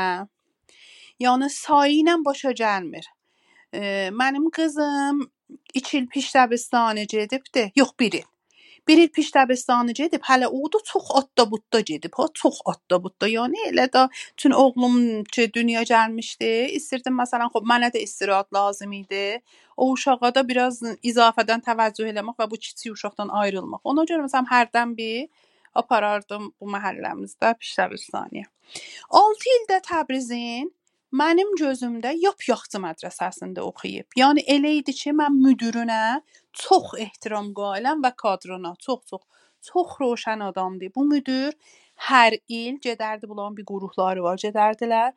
Yəni sayı ilə başa gəlmir. E, mənim qızım 2 il piş dəbistana gedibdi. Yox, 1 il. Bir il piş dəbirstanı gedib, hələ o da çox adda-budda gedib, ha, çox adda-budda. Yəni elə də çün oğlum ki, dünyaya gəlmişdi, istirdim məsələn, xop mənə də istirahət lazım idi. O uşağa da biraz izafədən təvəccüh eləmək və bu kiçik uşaqdan ayrılmaq. Ona görə məsələn hərdən bir aparardım bu məhəlləmizdə piş dəbirstanıya. 6 ildə Təbrizin mənim gözümdə yap-yaxçı mədrəsəsində oxuyub. Yəni elə idi ki, mən müdirinə çox ehtiram qailəm və kadrına çox-çox çox roşən adamdır. Bu müdir hər il gedərdi bunların bir qrupları var, gedərdilər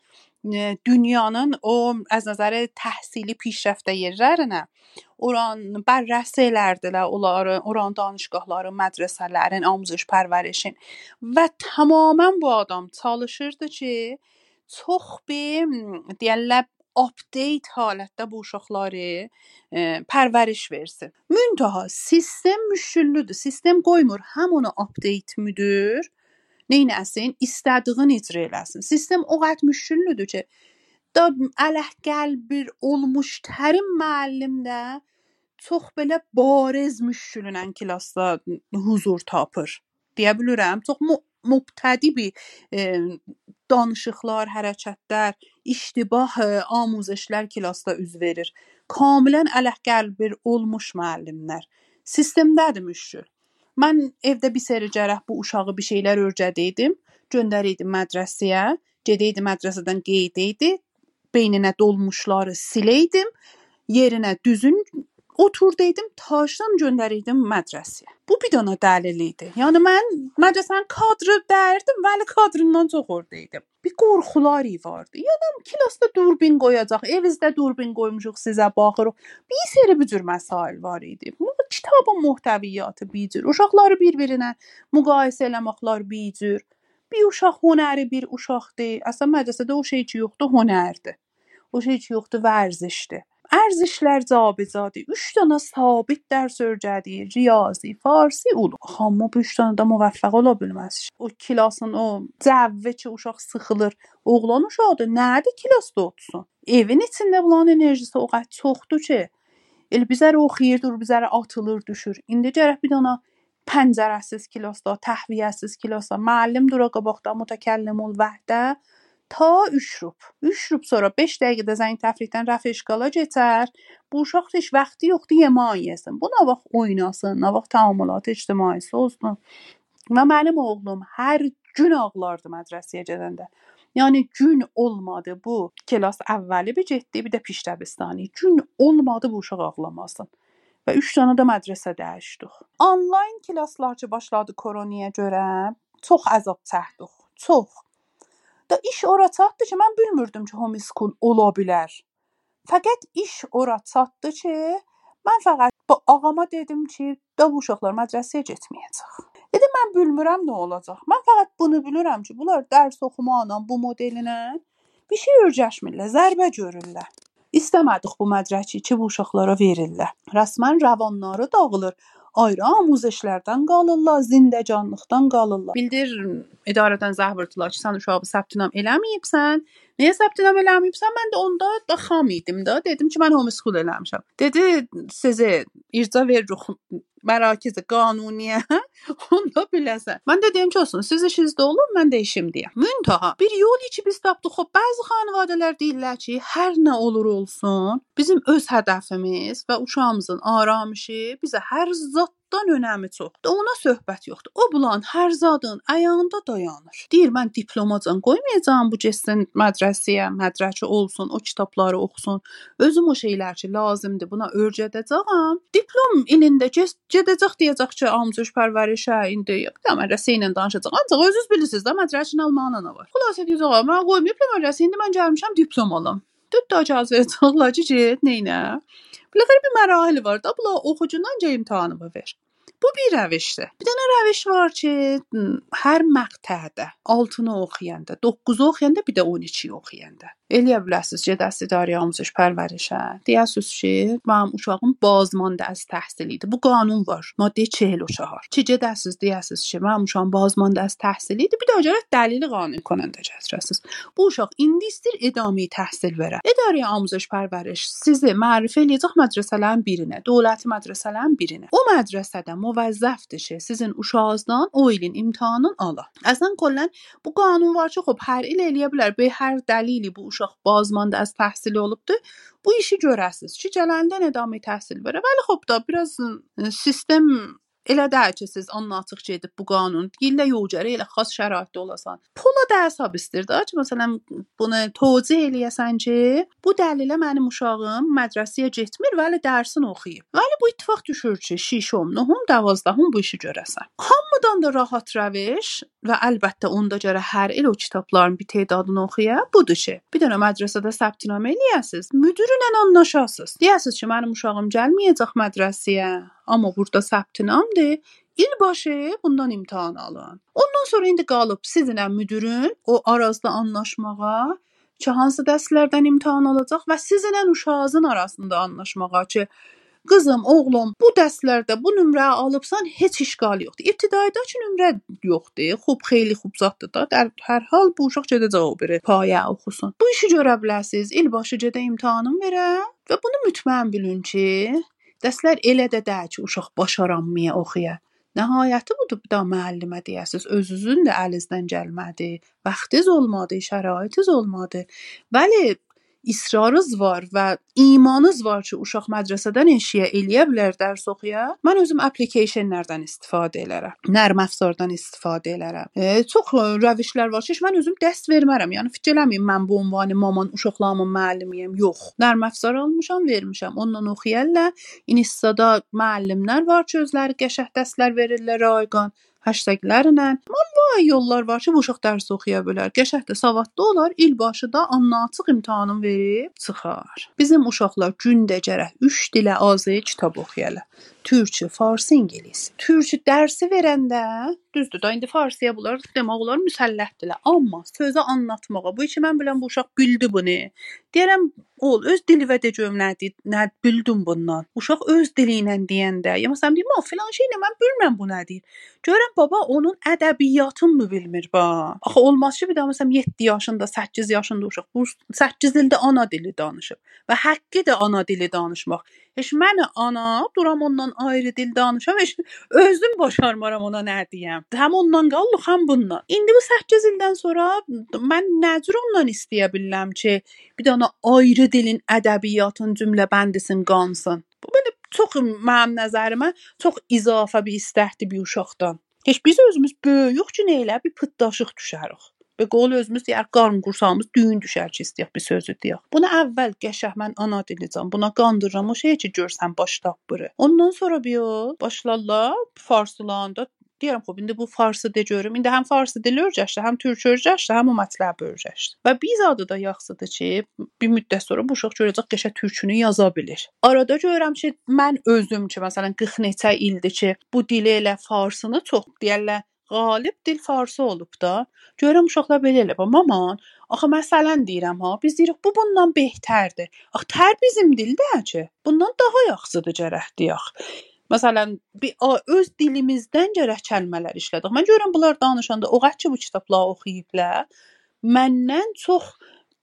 dünyanın o az nəzər təhsili pişrəftə yerlərinə oran bərrəsi elərdilər onları, oran danışqahları, mədrəsələrin, amuzş pərvərişin və tamamilə bu adam çalışırdı ki, çox bir deyərlər update halətdə bu uşaqları e, pərvəriş versin. Müntaha sistem müşküllüdür. Sistem qoymur həm onu update müdür, neynəsin, istədiyini icra eləsin. Sistem o qədər müşküllüdür ki, da ələhqəl bir olmuş tərim müəllimdə çox belə bariz müşkülünən klassda huzur tapır. Deyə bilirəm. Çox mu mübtədi bir e, danışıqlar, hərəkətlər, iştibah amuzişlər klassda üz verir. Kamilən ələhqəl bir olmuş müəllimlər. Sistemdədir müşkül. Mən evdə bir seri gərək bu uşağı bir şeylər öyrədəydim, göndərəydim mədrəsəyə, gedəydim mədrəsədən qeydəydi, beyninə dolmuşları siləydim, yerinə düzün oturdaydım, taşdan göndərəydim mədrəsəyə. Bu bir dənə dəlil idi. Yəni mən mədrəsənin kadrı dəyərdim, vəli kadrından çox oradaydım. Bir qorxular vardı. Yadam klassda durbin qoyacaq, evizdə durbin qoymuşuq sizə baxırıq. Bir seri bu cür məsail var idi. Bu kitabın muhtəviyyatı bir cür. Uşaqları bir-birinə müqayisə eləməklər bir cür. Bir uşaq hünəri bir uşaqdır. Əslən mədrəsədə o şey ki yoxdur, hünərdir. O şey ki yoxdur, vərzişdir. Ərzişlər cabicadır. 3 dənə sabit dərs öyrədir. Riyazi, farsi, ulu. Amma bu 3 dənə də müvəffəq ola bilməz. O klasın o cəvvi ki, uşaq sıxılır. Oğlan uşaqdır. Nədir klasda otursun? Evin içində bunların enerjisi o qədər çoxdur ki, elə bizərə oxuyur, dur bizərə atılır, düşür. İndi gərək bir dənə pəncərəsiz klasda, təhviyyəsiz klasda, müəllim dura qabaqda mütəkəllimul vəhdə ta 3 rub. 3 rub sonra 5 dəqiqədə zəng təfriqdən rəf eşqala keçər. Bu uşaq heç vaxtı yoxdur yemək yesin. Bu nə vaxt oynasın, nə vaxt təamülat ictimaisi olsun. Və mənim oğlum hər gün ağlardı mədrəsəyə gedəndə. Yəni gün olmadı bu klass əvvəli bir getdi, bir də pişdəbistani. Gün olmadı bu uşaq ağlamasın. Və 3 dənə də mədrəsə dəyişdik. Onlayn klasslar ki başladı koronaya görə çox əzab çəkdik. Çox. Da iş ora çatdı ki, mən bilmirdim ki, homeschool ola bilər. Fəqət iş ora çatdı ki, mən fəqət bu ağama dedim ki, da bu uşaqlar mədrəsəyə getməyəcək. Dedim mən bilmirəm nə olacaq. Mən fəqət bunu bilirəm ki, bunlar dərs oxumaqla bu modelinə bir şey öyrəşmirlər, zərbə görürlər. İstəmədik bu mədrəki ki, bu uşaqlara verirlər. Rəsmən rəvanları dağılır. Ayrı amuzişlərdən qalırlar, zindəcanlıqdan qalırlar. Bildir idarədən zəng vurdular ki, sən uşağı səbtinam eləməyibsən. Niyə səbtinam eləməyibsən? Mən də onda da xam idim də. Dedim ki, mən homeschool eləmişəm. Dedi, sizə irca veririk mərakiz qanuniyə onda biləsən. Mən də deyim ki, olsun, siz işinizdə olun, mən də işimdəyəm. Müntaha bir yol içi biz tapdıq. Xoş, bəzi xanivadələr deyirlər ki, hər nə olur olsun, bizim öz hədəfimiz və uşağımızın aramışı bizə hər zaddan önəmi çoxdur. Ona söhbət yoxdur. O bulan hər zadın ayağında dayanır. Deyir mən diplomacan qoymayacağam bu getsin mədrəsəyə, mədrəki olsun, o kitabları oxusun. Özüm o şeylər ki lazımdır buna öyrədəcəyəm. Diplom ilində gedəcək deyəcək ki, amzuş pərvərişə indi yox mədrəsə ilə danışacaq. Ancaq özünüz bilirsiniz də mədrəkin almağına nə var. Xülasə deyəcək, mən qoymayıb mədrəsə indi mən gəlmişəm diplom alım. Düt da icazə verəcəklər ki, get, neynə? Biləxərə bir mərahili var da, bula oxucundan imtahanını ver. Bu bir rəvişdir. Bir dənə rəviş var ki, hər məqtədə 6-nı oxuyanda, 9-u oxuyanda, bir də 12-yi oxuyanda الیا بلاسس چه دستی داری آموزش پرورشه. دی اسوس چه ما هم اوشاقون بازمانده از تحصیلی ده بو قانون وار ماده چهل و چهار. چه جه دستیز دی اسوس چه ما هم اوشان بازمانده از تحصیلی ده بیداجارت دلیل قانون کننده جهت رسیز بو اوشاق این دیستیر ادامه تحصیل بره. اداره آموزش پرورش سیزه معرفه لیزاق مدرسه لن بیرینه. دولت مدرسه لن بیرینه. او مدرسه ده موظف دشه سیزن اوشازدان اویلین امتحانون آلا. اصلا کلن بو قانون وار چه خب هر ایل الیا بلر به هر دلیلی بو اوشاق bازمانده از təhsili olubdur. Bu işi görəsiz ki, gələndən idami təhsil verə. Bəli, xop da biraz sistem Elə deyil ki, siz açıq gedib bu qanun illə yox gərək elə xas şəraitdə olasan. Pula da hesab istir də ki, məsələn bunu tövcih eləyəsən ki, bu dəlilə mənim uşağım mədrəsəyə getmir, vəli dərsini oxuyub. Vəli bu ittifaq düşür ki, 6-om, 9-om, 12-om bu işi görəsən. Hamıdan da rahat rəviş və əlbəttə onda görə hər il o kitabların bir tədadını oxuya, budur ki, bir dənə mədrəsədə səbtinamə eləyəsiz, müdirlə anlaşasınız. Deyəsiz ki, mənim uşağım gəlməyəcək mədrəsəyə, amma burada səbtinamdır. İlbaşı bundan imtahan alın. Ondan sonra indi qalıb sizinlə müdirin o arazda anlaşmağa ki, hansı dərslərdən imtahan olacaq və sizinlə uşağınızın arasında anlaşmağa ki, qızım, oğlum, bu dərslərdə bu nömrə alıbsan, heç işgal yoxdur. İbtidaida ki, nömrə yoxdur. Xub, xeyli xub zatdır da. Hər, hər hal bu uşaq gedəcək o biri payə oxusun. Bu işi görə bilərsiz. İlbaşı gedə imtahanın verə və bunu mütməyin bilin ki, dərslər elə də deyil ki, uşaq başaranmaya oxuya. Nəhayəti budur, daha müəllimə deyəsiz, özünüzün də əlinizdən gəlmədi, vaxtınız olmadı, şəraitiniz olmadı. Bəli, israrınız var və imanınız var ki, uşaq mədrəsədən eşiyə eləyə bilər, dərs oxuya. Mən özüm applicationlardan istifadə elərəm. Nərm əfzardan istifadə elərəm. E, çox rəvişlər var ki, mən özüm dərs vermərəm. Yəni fikir eləməyin mən bu ünvanı maman uşaqlarımın müəllimiyəm. Yox. Nərm əfzar almışam, vermişəm. Ondan oxuyarlar. İnstada müəllimlər var ki, özləri qəşəng dərslər verirlər rayqan hashtaglərlə. Vay yollar var ki, bu uşaq dərs oxuya bilər. Qəşəng də savadlı olar, il başı da anlaçıq imtahanını verib çıxar. Bizim uşaqlar gündə gərək 3 dilə azı kitab oxuyarlar. Türkçə, fars, ingilis. Türkçə dərsi verəndə düzdür da indi farsiyə bunlar demək olar müsəlləhdilər. Amma sözü anlatmağa bu işi mən bilən bu uşaq bildi bunu. Deyirəm ol öz dili və də cümlədir. Nə bildim bundan. Uşaq öz dili ilə deyəndə, ya məsələn deyim, filan şeylə mən bilmirəm bu nədir. Görürəm baba onun ədəbiyyatını bilmir ba. Axı olmaz ki bir də məsələn 7 yaşında, 8 yaşında uşaq bu 8 ildə ana dili danışıb və haqqı da ana dili danışmaq. Heç mən ana duram ondan ayrı dil danışam, heç özüm başarmaram ona nə deyəm. Həm ondan qalır, həm bundan. İndi bu 8 ildən sonra mən nə cür ondan istəyə bilərəm ki, bir dənə ayrı dilin ədəbiyyatın cümləbəndisin qansın. Bu belə çox mənim nəzərimə çox izafə bir istəkdir bir uşaqdan. Heç biz özümüz böyüyük ki, nə elə bir pıtdaşıq düşərik. Be qol özümüz deyər qarın qursağımız düyün düşər ki, istəyək bir sözü deyək. Bunu əvvəl qəşəng mən ana dilicəm. Buna qandırıram o şey ki, görsən başlaq biri. Ondan sonra biyo başlarlar farsılanda deyirəm xop indi bu farsı de görüm. İndi həm farsı dili öyrəşdi, həm türkçə öyrəşdi, həm o mətləbi öyrəşdi. Və biz adı da yaxşıdır ki, bir müddət sonra bu uşaq görəcək qəşəng türkünü yaza bilir. Arada görürəm ki, mən özüm ki, məsələn 40 neçə ildir ki, bu dili elə farsını çox deyirlər Qalib dil farsı olub da. Görürəm uşaqlar belə eləyib. Maman, axı məsələn deyirəm ha, biz deyirik bu bundan betərdir. Axı tər bizim dildə ki, bundan daha yaxşıdır gərək deyək. Məsələn, bir öz dilimizdən gərək kəlmələr işlədik. Mən görürəm bunlar danışanda o qədər ki bu kitabları oxuyublar, məndən çox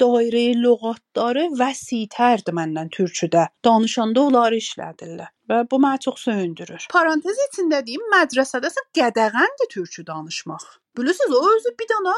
dairəyi lüğətləri vəsitərdir məndən türküdə. Danışanda onları işlədirlər və bu məni çox söyündürür. Parantez içində deyim, mədrəsədəsə qədəğəndir türkü danışmaq. Bilirsiniz, o özü bir dənə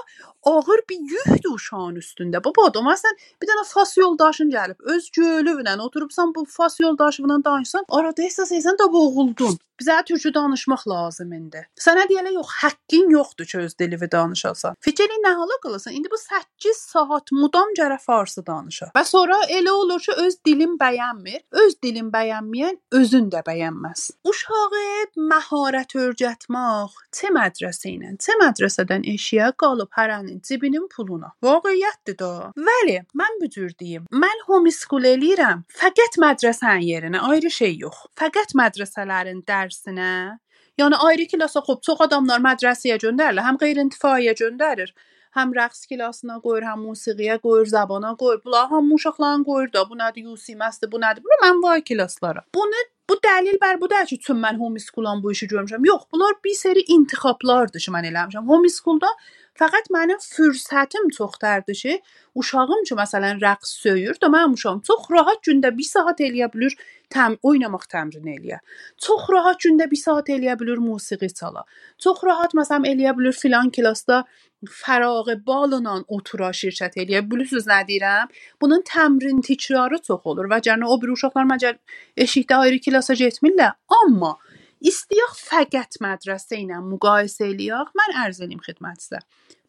ağır bir yükdür uşağın üstündə. Baba, adam məsələn bir dənə fas yoldaşın gəlib, öz gölüvlə oturubsan bu fas yoldaşınla danışsan, arada ehsas etsən də boğuldun. Bizə türkü danışmaq lazım indi. Sənə deyirlər yox, haqqın yoxdur ki, öz dilini danışasan. Fikrin nə hala qalasın? İndi bu 8 saat mudam gərək farsı danışa. Və sonra elə olur ki, öz dilin bəyənmir. Öz dilin bəyənməyən özün də bəyənməz. Uşağı məharət öyrətmək çə mədrəsə ilə, çə mədrəsədən eşiyə qalıb hərənin cibinin puluna. Vaqiətdir da. Bəli, mən bu cür deyim. Mən homeschool eləyirəm. Fəqət mədrəsənin yerinə ayrı şey yox. Fəqət mədrəsələrin dərsinə Yəni ayrı klasa xop çox adamlar mədrəsəyə göndərirlər, həm qeyri-intifaiyə göndərir. Həm rəqs klasına qoyur, həm musiqiyə qoyur, zabana qoyur. Bunlar hamı uşaqların qoyur da. Bu nədir? UCMS-dir, bu nədir? Bu mən var klaslara. Bunu bu dəlil bər bu deyil ki, çün mən homeschoolan bu işi görmüşəm. Yox, bunlar bir seri intixablardır ki, mən eləmişəm. Homeschoolda fəqət mənim fürsətim çoxdardır ki, uşağım ki, məsələn, rəqs söyür də mənim uşağım çox rahat gündə 1 saat eləyə bilir təm oynamaq təmrin eləyə. Çox rahat gündə 1 saat eləyə bilir musiqi çala. Çox rahat məsələn eləyə bilir filan klassda fərağı balla otura şirkət eləyə. Bilirsiniz nə deyirəm? Bunun təmrin təkrarı çox olur və cənə o bir uşaqlar məcəl eşikdə ayrı klassa getmirlər, amma istəyək fəqət mədrəsə ilə müqayisə eləyək. Mən ərz eləyim xidmətinizə.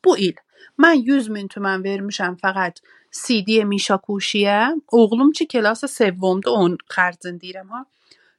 Bu il mən 100 min tümən vermişəm fəqət CD Mişakuşiyə. Oğlum ki klasa sevvomda onun xərcini deyirəm ha.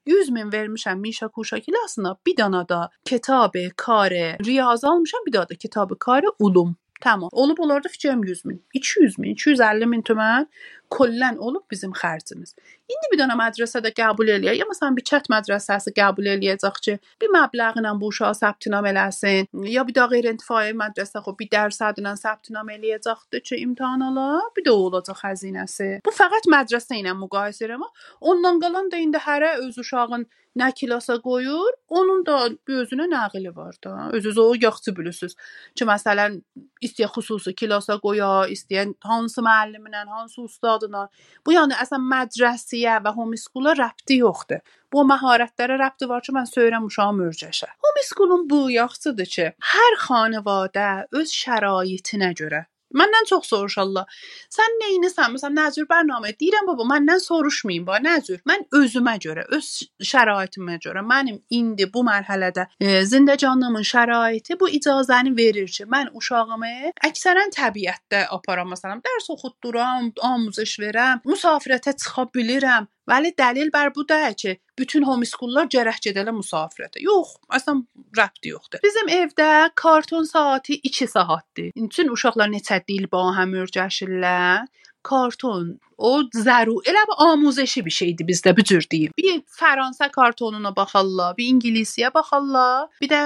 100 min vermişəm Mişakuşa klasına. Bir dana da kitab kare riyazı almışam, bir daha da kitab kare ulum. Tamam. Olub onlarda fikrim 100 min, 200 min, 250 min tümən Kollən olub bizim xərcimiz. İndi bir dənə mədrəsədə qəbul eləyə, ya məsələn bir çət mədrəsəsi qəbul eləyəcək ki, bir məbləğlə bu uşağı səbtinam eləsin, ya bir də qeyri-intifai mədrəsə xo bir dərsədlə səbtinam eləyəcəkdir ki, imtahan ala, bir də olacaq xəzinəsi. Bu fəqət mədrəsə ilə müqayisə edirəm. Ondan qalan da indi hərə öz uşağın nə kilasa qoyur, onun da özünə nəqili var da. Özünüz o yaxşı bilirsiniz. Ki məsələn istəyə xüsusi kilasa qoya, istəyən hansı müəllimlə, hansı استاد اونا. بو یعنی اصلا مدرسیه و هومی سکولا ربطی یخده بو مهارت داره ربط دوار چون من سویرم اوشا هم ارجشه. هومی سکولون بو یخصده چه هر خانواده از شرایطی نجوره. Məndən çox soruşarlar. Sən nəyinisən? Məsələn, nə cür proqram? Deyirəm baba, məndən soruşmayın ba, nə cür? Mən özümə görə, öz şəraitimə görə, mənim indi bu mərhələdə e, zindəcanlığımın şəraiti bu icazəni verir ki, mən uşağımı əksərən təbiətdə aparam, məsələn, dərs oxutduram, amuzş verəm, müsafirətə çıxa bilirəm. Vəli dəlil bər bu deyil ki, bütün homeschoollar gərək gedələ müsafirətə. Yox, əslən rəbti yoxdur. Bizim evdə karton saatı 2 saatdır. Bütün uşaqlar neçə dil ba həm öyrəşirlər. Karton o zəru elə bir amuzəşi bir şeydir bizdə bu cür deyim. Bir Fransa kartonuna baxarlar, bir İngilisiyə baxarlar, bir də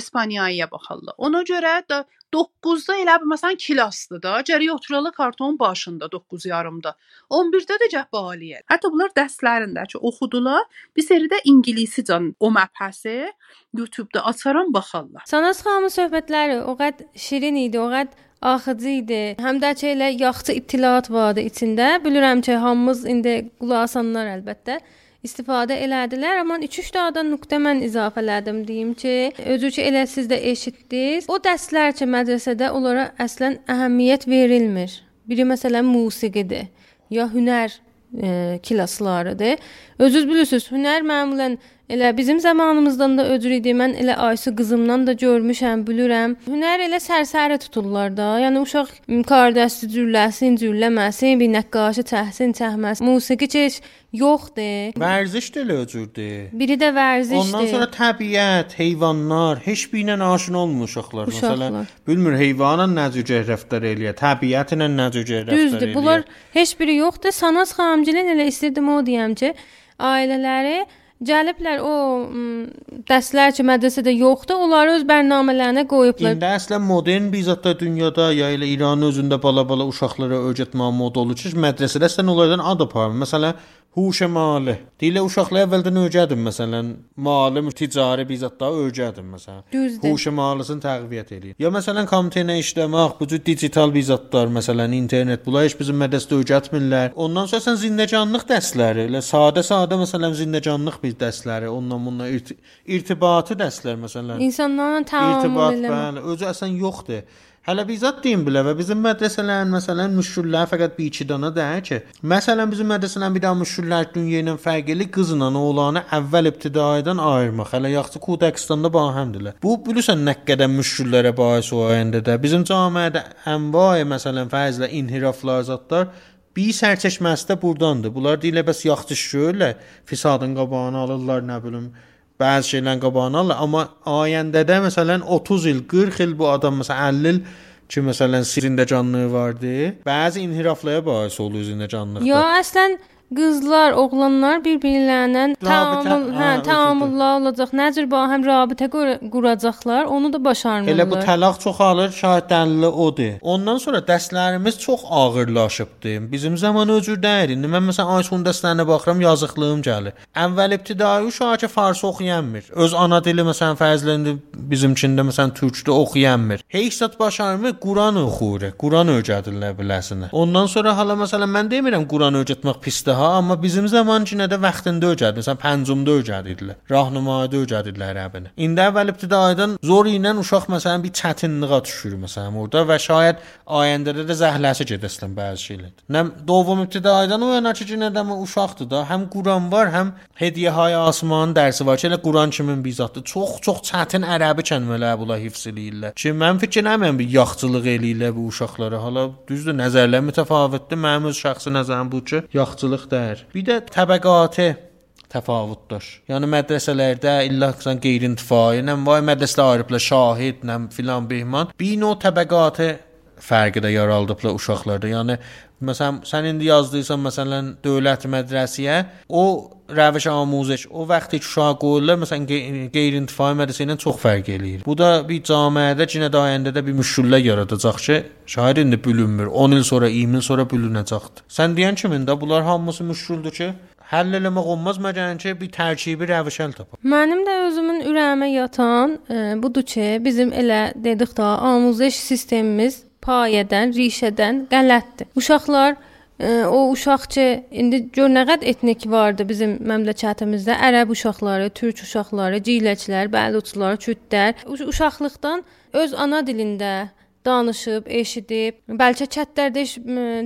İspaniyaya baxarlar. Ona görə də 9-da elə məsələn klassdır da, gərək oturalı kartonun başında 9 yarımda. 11-də də gəh baliyə. Hətta bunlar dərslərində ki, oxudular. Bir seridə ingiliscə o məbhəsi YouTube-da açaram baxarlar. Sanas xanımın söhbətləri o qədər şirin idi, o qədər axıcı idi. Həm də ki elə yaxşı ittiliat vardı içində. Bilirəm ki, hamımız indi qulaq asanlar əlbəttə istifadə elədilər, amma 2-3 dağdan nöqtə mən izafələdim deyim ki, özü ki elə siz də eşitdiniz. O dərslər ki, mədrəsədə onlara əslən əhəmiyyət verilmir. Biri məsələn musiqidir ya hünər e, klasslarıdır. Özünüz bilirsiniz, hünər məmulən Elə bizim zamanımızdan da öcür idi. Mən elə Aysu qızımdan da görmüşəm, bilirəm. Hünər elə sərsəri tuturlar da. Yəni uşaq qardaşı cürləsin, cürləməsin, bir nəqqaşı çəhsin, çəhməsin. Musiqi heç yoxdur. Vərziş də elə öcürdür. Biri də vərzişdir. Ondan sonra təbiət, heyvanlar, heç birinə aşina olmuş uşaqlar. Uşaqlar. Məsələn, bilmir heyvana necə rəftar eləyir, təbiətlə necə rəftar eləyir. Düzdür. Bunlar heç biri yoxdur. Sanas xanımcılın elə istirdim o deyəm ki, ailələri Gəliblər o dərslər ki, mədrəsədə yoxdur, onları öz bərnamələrinə qoyublar. İndi əslən modern bizatda dünyada ya elə İranın özündə bala-bala uşaqlara öyrətmə modu olur ki, mədrəsədə sən onlardan ad aparır. Məsələn, Huş malı. Dilə uşaqlara əvvəldən öyrədim məsələn, malı ticari bizatda öyrədim məsələn. Düzdür. Huş malısını təqviyyət eləyir. Ya məsələn komiteylə işləmək, bu cür digital bizatlar, məsələn, internet, bunlar heç bizim mədrəsədə öyrətmirlər. Ondan sonra sən zindəcanlıq dərsləri, elə sadə-sadə məsələn zindəcanlıq bir dərsləri, ondan bununla irt irtibatı dərslər məsələn. İnsanlarla təamül İrtibat eləmək. bəli, özü əsən yoxdur. Hələ bizat deyim bilə və bizim mədrəsələrin məsələn müşküllər fəqət bir iki dana deyil ki. Məsələn bizim mədrəsələrin bir daha müşküllər dünya ilə fərqli qızla oğlanı əvvəl ibtidaidən ayırmaq. Hələ yaxşı kodeksdən də bahəmdirlər. Bu bilirsən nə qədər müşküllərə bais o ayəndə bizim cəmiyyətdə ənvay məsələn fərzlə inhiraflar zətlər bir sərçəşməsi də burdandır. Bunlar deyilə bəs yaxşı şöylə fisadın qabağını alırlar, nə bilim, bəzi şeylərin qabağını alırlar, amma ayəndədə məsələn 30 il, 40 il bu adam məsələn 50 il ki məsələn sirində canlığı vardı. Bəzi inhiraflara bais olur zində canlıqda. Ya əslən qızlar, oğlanlar bir-birlərinə təamül, hə, təamüllər olacaq. Nə cür ba həm rabitə qur- quracaqlar, onu da başarmırlar. Elə bu təlaq çoxalır, şahid dəlili odur. Ondan sonra dərslərimiz çox ağırlaşıbdı. Bizim zaman öcür deyil. İndi mən məsələn Aysun dərslərinə baxıram, yazıqlığım gəlir. Əvvəl ibtidai uşaq ki, fars oxuyanmır. Öz ana dili məsələn fərzlərində bizimkində məsələn türkdə oxuyanmır. Heç zət başarmır, Quran oxuyur. Quran öyrədirlər biləsinə. Ondan sonra hala məsələn mən demirəm Quran öyrətmək pisdir ha, amma bizim zaman ki nədə vaxtında öyrədir. Məsələn pəncumda öyrədirdilər. Rahnamada öyrədirdilər Rəbbini. İndi əvvəl ibtidaidən zor ilə uşaq məsələn bir çətinliyə düşür məsələn orada və şayad ayəndədə də zəhləsi gedəsən bəzi şeylər. Nə dovam ibtidaidən o yana ki nədəm uşaqdır da, həm Quran var, həm Hediyə hay asman dərsi var ki, elə Quran kimin bizatdır. Çox-çox çətin ərəbi kəlmələr bula hifz eləyirlər. Ki mən fikir eləmirəm bir yaxçılıq eləyirlər bu uşaqlara. Hala düzdür, nəzərlər mütəfavitdir. Mənim öz şəxsi nəzərim bu ki, yaxçılıq deyil. Bir də təbəqatı təfavütdür. Yəni mədrəsələrdə illa sən qeyri-intifai, nə vay mədrəsələr ayrıblar şahid, nə filan behman. Bir növ təbəqatı fərqi də yaradıblar uşaqlarda. Yəni məsələn sən indi yazdıysan məsələn dövlət mədrəsəyə, o rəviş amuzş o vaxtı ki qoyurlar məsələn qeyri-intifai mədrəsə ilə çox fərq eləyir. Bu da bir cəmiyyətdə cinə dayəndə bir müşküllər yaradacaq ki, şair indi bölünmür. 10 il sonra, 20 il sonra bölünəcəkdir. Sən deyən kimin də bunlar hamısı müşküldür ki, həll eləmək olmaz məgər ki bir tərkibi rəviş əl tapaq. Mənim də özümün ürəyimə yatan e, budur ki, bizim elə dedik də amuzş sistemimiz payədən, rişədən qələtdir. Uşaqlar o uşaq ki, indi gör nə qədər etnik vardı bizim məmləkətimizdə. Ərəb uşaqları, türk uşaqları, ciyləçilər, bəluçlar, kürdlər uşaqlıqdan öz ana dilində danışıb, eşidib, bəlkə çətlərdə heç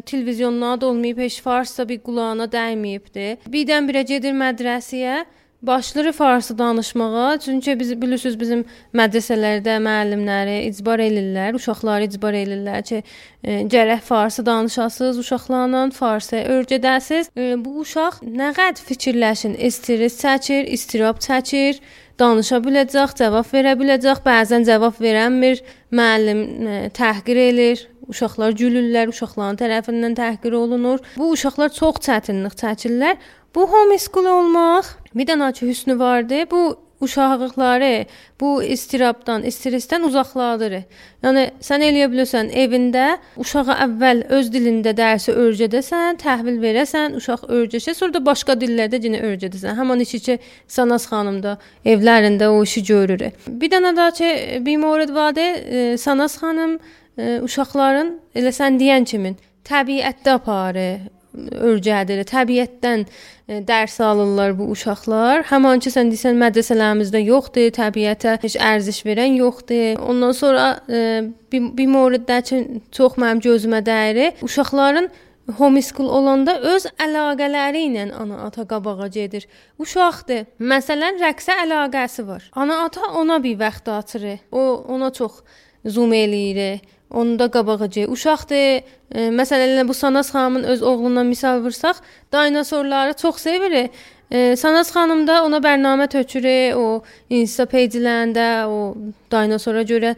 televizyonlarda da olmayıb, heç farsda bir qulağına dəyməyibdi. Birdən-birə gedir mədrəsəyə, başlayır farsı danışmağa. Çünki biz bilirsiniz bizim mədrəsələrdə müəllimləri icbar elirlər, uşaqları icbar elirlər ki, e, gərək farsı danışasınız, uşaqlarla farsı öyrədəsiz. E, bu uşaq nə qədər fikirləşin, stres çəkir, istirab çəkir, danışa biləcək, cavab verə biləcək, bəzən cavab verənmir, müəllim e, təhqir eləyir, uşaqlar gülürlər, uşaqların tərəfindən təhqir olunur. Bu uşaqlar çox çətinlik çəkirlər. Bu homeschool olmaq bir dənə ki hüsnü vardı. Bu uşaqlıqları bu istirabdan, stressdən uzaqladır. Yəni sən eləyə bilirsən evində uşağa əvvəl öz dilində dərsi öyrədəsən, təhvil verəsən, uşaq öyrəşə, sonra da başqa dillərdə yenə öyrədəsən. Həmin işi Sanas xanım da evlərində o işi görür. Bir dənə daha ki bir mövrid vardı. E, Sanas xanım e, uşaqların elə sən deyən kimi təbiətdə aparır örgədir. Təbiətdən e, dərs alırlar bu uşaqlar. Həmin ki sən desən mədrəsələrimizdə yoxdur, təbiətə heç ərziş verən yoxdur. Ondan sonra e, bir, bir mövriddə ki çox mənim gözümə dəyir. Uşaqların homeschool olanda öz əlaqələri ilə ana-ata qabağa gedir. Uşaqdır. Məsələn, rəqsə əlaqəsi var. Ana-ata ona bir vaxt açır. O ona çox zoom eləyir. Onda qabağıcı uşaqdır. E, məsələn, bu Sanas xanımın öz oğlundan misal vursaq, dinosorları çox sevir. E, Sanas xanım da ona bərnamə tökür. O Insta page-lərində o dinosora görə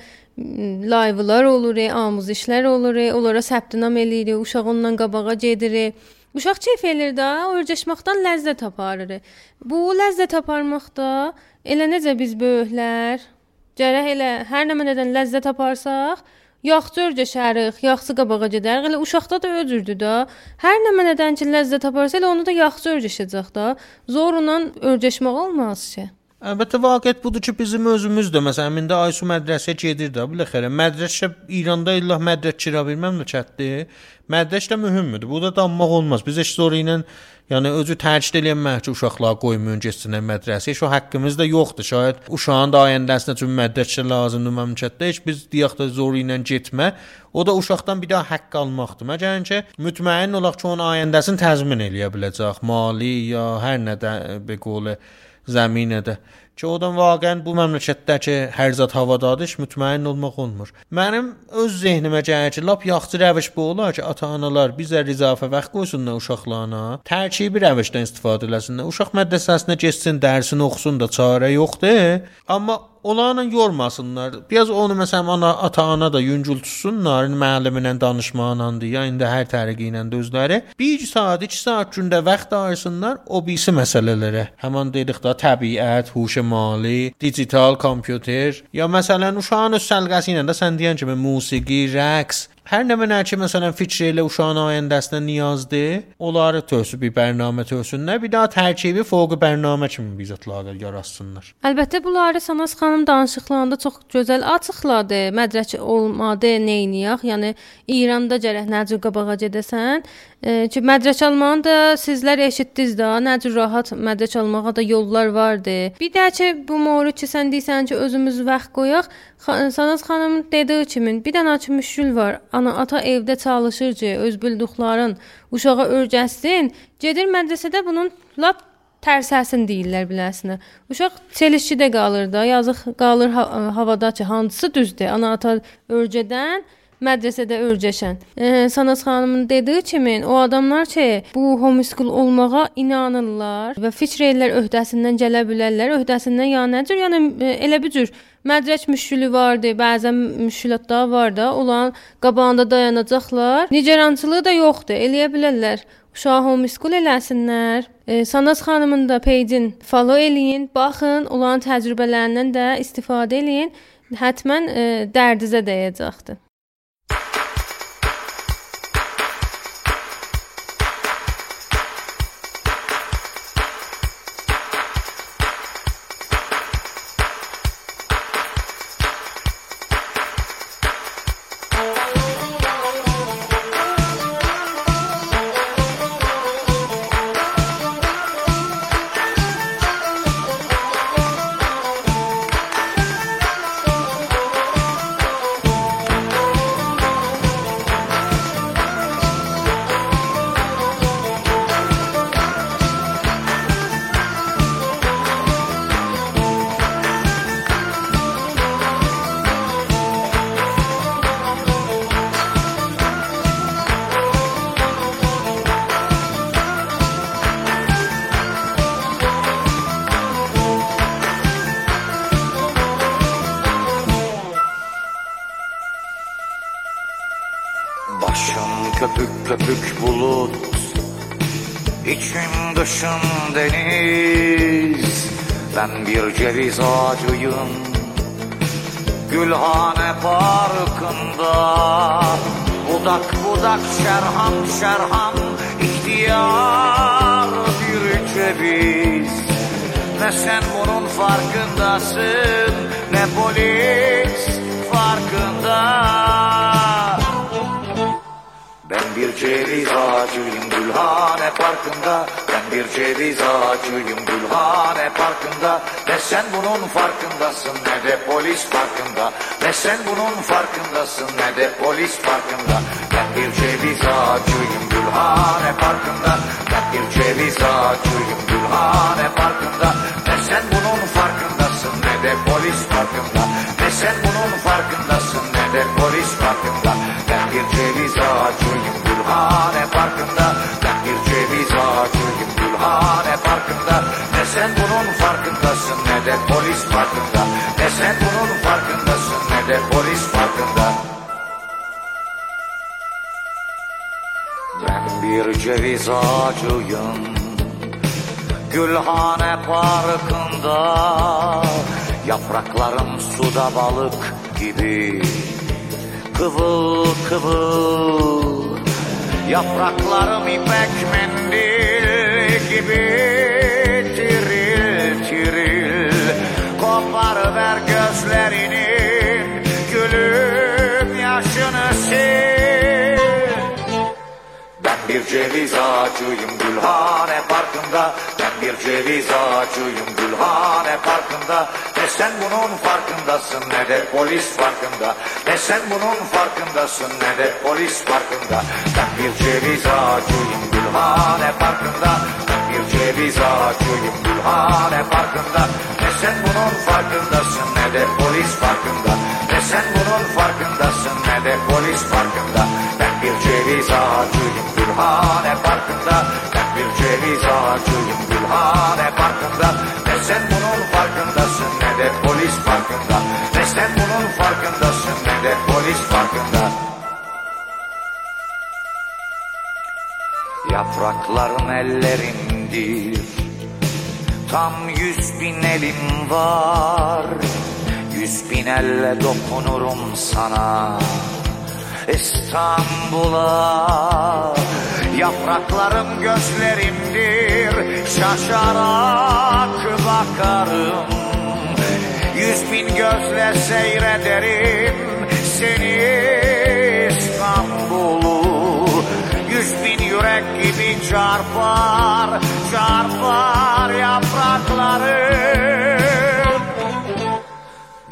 live-lar olur, amuzişlər olur, onlara səbtinam eləyir, uşaq ondan qabağa gedir. Uşaq keyf eləyir də, öyrəşməkdən ləzzət aparır. Bu ləzzət aparmaqda elə necə biz böyüklər gərək elə hər nə məndən ləzzət aparsaq, Yaxşı öyrəşərik, yaxşı qabağa gedərik. Elə uşaqda da öcürdür də. Hər nə mənədən ki ləzzət aparsa, elə onu da yaxşı öyrəşəcək də. Zorla öyrəşmək olmaz ki. Əlbəttə vaqiət budur ki, bizim özümüz də məsələn indi Aysu mədrəsəyə gedir də, biləxərə mədrəsə İranda illah mədrəs kira bir məmləkətdir. Mədrəs də mühümdür. Bu da danmaq olmaz. Biz heç zor ilə Yəni özü təkid eləyənmək ki, uşaqlar qoymayın getsinlər mədrəsəyə. Şu haqqımız da yoxdur. Şayad uşağın da ayəndəsinə üçün mədrəsə lazımdır məmləkətdə. Heç biz deyək də zoru ilə getmə. O da uşaqdan bir daha haqq almaqdır. Məgər ki, mütməyin olaq ki, onun ayəndəsini təzmin eləyə biləcək, mali ya hər nədə be qolu zəminədə ki, odan vaqəən bu məmləkətdəki hər zət havadadır, mütməyin olmaq olmur. Mənim öz zehnimə gəlir ki, lap yaxşı rəviş bu olar ki, ata-analar bizə rizafə vaxt qoysunlar uşaqlarına, tərkibi rəvişdən istifadə eləsinlər. Uşaq mədrəsəsinə getsin, dərsini oxusun da çarə yoxdur. Amma onlarla yormasınlar. Biraz onu məsələn ana ata-ana da yüngül tutsunlar, müəllimi ilə danışmaqla, ya indi hər tərəqi ilə də özləri 1 saat, 2 saat gündə vaxt ayırsınlar o birisi məsələlərə. Həmin dedik də təbiət, huş mali, digital kompüter ya məsələn uşağın öz səlqəsi ilə də sən deyən kimi musiqi, rəqs Hər nə mənə ki, məsələn, fikr elə uşağın ayəndəsinə niyazdır, onları tövsü bir bərnamə tövsünlər, bir daha tərkibi fوق bərnamə kimi bizatlar yaratsınlar. Əlbəttə bunları Sanas xanım danışıqlarında çox gözəl açıqladı. Mədrək olmadı, neyniyək? Yəni İranda gərək nəcür qabağa gedəsən, ki mədrək almanı da sizlər eşitdiniz də, nəcür rahat mədrək almağa da yollar vardı. Bir də ki bu mövzu ki sən deyirsən ki özümüz vaxt qoyaq, Sanas xanım dediyi kimi bir dənə ki müşkül var ana ata evdə çalışır ki, öz bilduqların uşağa öyrətsin, gedir mədrəsədə bunun lap tərsəsin deyirlər biləsinə. Uşaq çelişkidə qalır da, yazıq qalır ha havada ki, hansısı düzdür? Ana ata öyrədən mədrəsədə öyrəşən. E, Sanaz xanımın dediyi kimi o adamlar ki, bu homeschool olmağa inanırlar və fikr edirlər öhdəsindən gələ bilərlər. Öhdəsindən ya necür? Yəni e, elə bir cür mədrək müşkülü vardı, bəzən müşkülatlar var da, olan qabağında dayanacaqlar. Nigerançılığı da yoxdur, eləyə bilərlər. Uşağı homeschool eləsinlər. E, Sanaz xanımın da peycin follow eləyin, baxın, olan təcrübələrindən də istifadə eləyin. Həttəmən e, dərdinizə dəyəcəkdir. Dışım deniz Ben bir ceviz ağacıyım. Gülhane parkında Budak budak şerham şerham ihtiyar bir ceviz. Ne sen bunun farkındasın Ne polis farkında ben bir ceviz ağacıyım Gülhane Parkı'nda. Ben bir ceviz ağacıyım Gülhane Parkı'nda. Ne sen bunun farkındasın ne de polis farkında Ne sen bunun farkındasın ne de polis farkında Ben bir ceviz ağacıyım Gülhane Parkı'nda. Ben bir ceviz ağacıyım Gülhane Parkı'nda. Ne sen bunun farkındasın ne de polis farkında Ne sen bunun farkındasın ne de polis farkında ne de polis farkında? Ne sen bunun farkındasın. Ne de polis farkında? Ben bir ceviz ağacıyım. Gülhane Parkı'nda. Yapraklarım suda balık gibi. Kıvıl kıvıl. Yapraklarım ipek mendil gibi Koparıver gözlerinin Gülüm yaşını sil. Ben bir ceviz ağacıyım Gülhane Parkı'nda. Ben bir ceviz ağacıyım Gülhane Parkı'nda. Ne sen bunun farkındasın ne de polis farkında Ne sen bunun farkındasın ne de polis farkında Ben bir ceviz ağacıyım Gülhane Parkı'nda bir ceviz ağacıyım Gülhane Parkı'nda Ne sen bunun farkındasın ne de polis farkında. Ne sen bunun farkındasın ne de polis farkında. Ben bir ceviz ağacıyım Gülhane Parkı'nda Ben bir ceviz ağacıyım Gülhane Parkı'nda Ne sen bunun farkındasın ne de polis farkında Yaprakların ellerindir Tam yüz bin elim var. Yüz bin elle dokunurum sana. İstanbul'a Yapraklarım gözlerimdir. Şaşarak bakarım. Yüz bin gözle seyrederim Seni İstanbul'u. Yüz bin yürek gibi çarpar Çarpar yapraklarım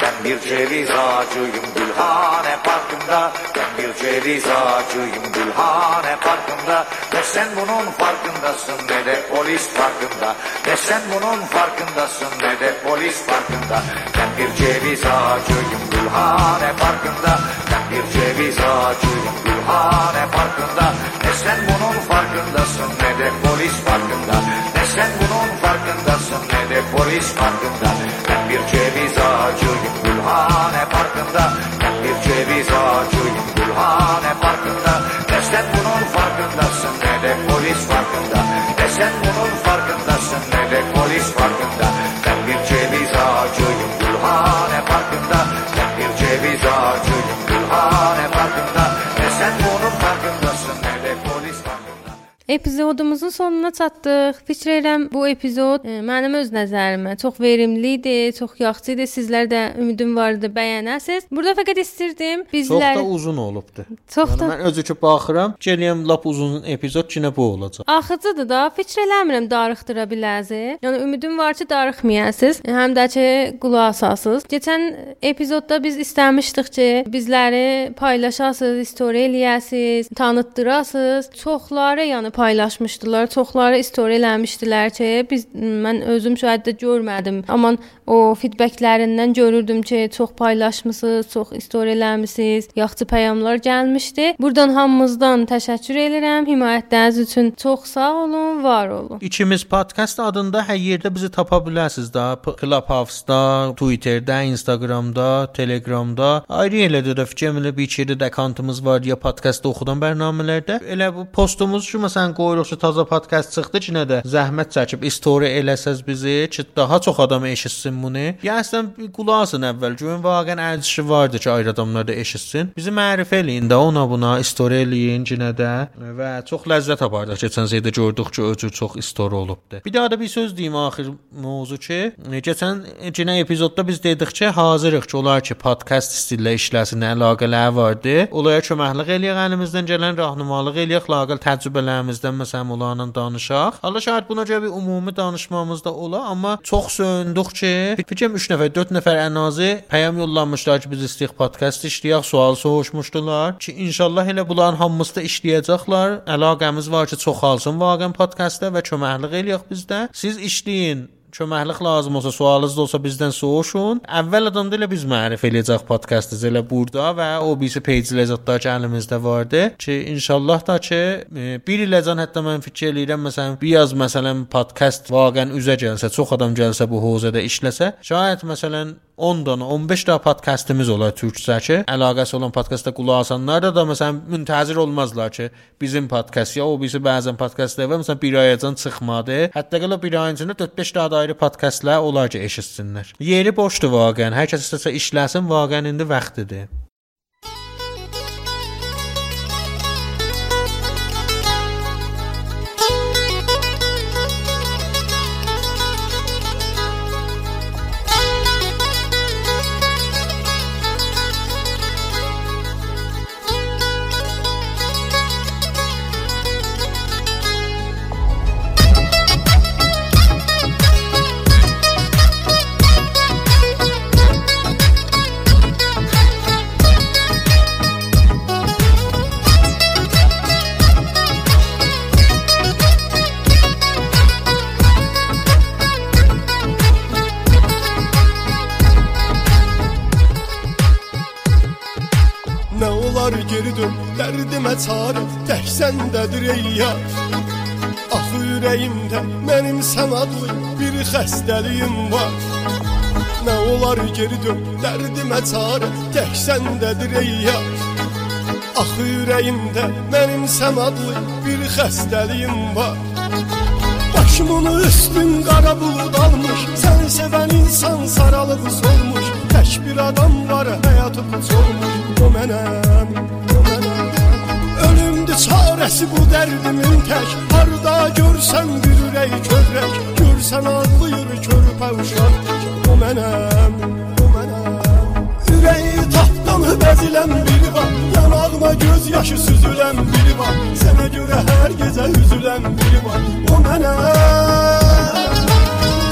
ben bir ceviz ağacıyım Gülhane Parkı'nda. Ben bir ceviz ağacıyım Gülhane Parkı'nda. Ne sen bunun farkındasın ne de polis farkında Ne sen bunun farkındasın ne de polis farkında Ben bir ceviz ağacıyım Gülhane Parkı'nda. Ben bir ceviz ağacıyım Gülhane Parkı'nda sen bunun farkındasın ne de polis farkında. Ne sen bunun farkındasın ne de polis farkında. Ben bir ceviz ağacıyım Gülhane Parkı'nda. Ben bir ceviz ağacıyım Gülhane Parkı'nda. Ne sen bunun farkındasın ne de polis farkında. Ne sen bunun farkındasın ne de polis farkında Epizodumuzun sonuna çatdıq. Fikir edirəm bu epizod e, mənim öz nəzərimə çox verimli idi, çox yaxşı idi. Sizlər də ümidim var idi bəyənəsiz. Burada fəqət istirdim Çox bizlər da uzun olubdu. çox Yəni da mən özü ki baxıram, gəliyəm lap uzun epizod yenə bu olacaq. Axıcıdır da, fikir eləmirəm darıxdıra biləzi. Yəni ümidim var ki, darıxmayasınız, həm də ki, qulaq asasınız. Keçən epizodda biz istəmişdik ki, bizləri paylaşasınız, story eləyəsiniz, tanıtdırasınız. Çoxları yəni paylaşmışdılar, çoxları story eləmişdilər ki, biz mən özüm şahid də görmədim. Amma o feedbacklərindən görürdüm ki, çox paylaşmısınız, çox story eləmisiniz, yaxşı peyamlar gəlmişdi. Burdan hamımızdan təşəkkür edirəm himayətləriniz üçün. Çox sağ olun, var olun. İkimiz podkast adında hər yerdə bizi tapa bilərsiniz də. Clubhouse-da, Twitter-də, Instagram-da, Telegram-da. Ayrı yerlərdə də fikrimlə bir çeşid akkauntımız var ya podkastda oxudan bərnamələrdə. Elə bu postumuz ki, məsələn, qoyuruq ki, taza podkast çıxdı ki, nə də zəhmət çəkib story eləsəz bizi ki, daha çox adam eşitsin bunu. Ya əslən bir qulaq asın əvvəl. Görün vaqəən ərzişi vardı ki, ayrı adamlar da eşitsin. Bizi mərifə eləyin də ona buna story eləyin ki, nə də və çox ləzzət apardıq. Keçən şeydə gördük ki, özü çox story olubdu. Bir daha da bir söz deyim axır mövzu ki, e, keçən cinə epizodda biz dedik ki, hazırıq ki, olar ki, podkast stillə işləsin əlaqələr vardı. Olaya köməklik eləyək əlimizdən gələn rahnumalıq eləyək, laqal təcrübələrimizdən məsələn onlarla danışaq. Allah şahid buna görə bir ümumi danışmamız da ola, amma çox söyündük ki, fikrim 3 nəfər, 4 nəfər ən azı peyam yollamışlar ki, biz istəyik podkast işləyək, sual soruşmuşdular ki, inşallah elə bunların hamısı da işləyəcəklər. Əlaqəmiz var ki, çoxalsın vaqəən podkastda və köməklik eləyək bizdə. Siz işləyin, köməklik lazım olsa, sualınız olsa bizdən soruşun. Əvvəldən də elə biz mərifə eləyəcək podkastı elə burada və o birisi page-lər zətdə ki, əlimizdə vardı ki, inşallah da ki, e, bir iləcən hətta mən fikir eləyirəm məsələn, bir yaz məsələn podkast vaqəən üzə gəlsə, çox adam gəlsə bu hozədə işləsə, şayət məsələn 10 dana, 15 dana podkastımız olar türkcə ki, əlaqəsi olan podkastda qulaq asanlar da, da məsələn müntəzir olmazlar ki, bizim podkast ya o birisi bəzən podkastlar və məsələn bir ayacan çıxmadı. Hətta gələ bir ayın içində 4-5 dana ayrı podkastlar olar ki, eşitsinlər. Yeri boşdur vaqəən. Hər kəs istəsə işləsin, vaqəən indi vaxtıdır. Ürəyimdə mənim sən adlı bir xəstəliyim var. Başımın üstün qara bulud almış Səni sevən insan saralıb solmuş Tək bir adam var həyatı puç olmuş O mənəm, o mənəm Ölümdür çarəsi bu dərdimin tək Harda görsən bir ürək kövrək Görsən ağlayır körpə uşaq O mənəm, o mənəm Ürəyi tapdanı bəzilən biri var Yanağına göz yaşı süzülən biri var. Sənə görə hər gecə üzülən biri var. O mənəm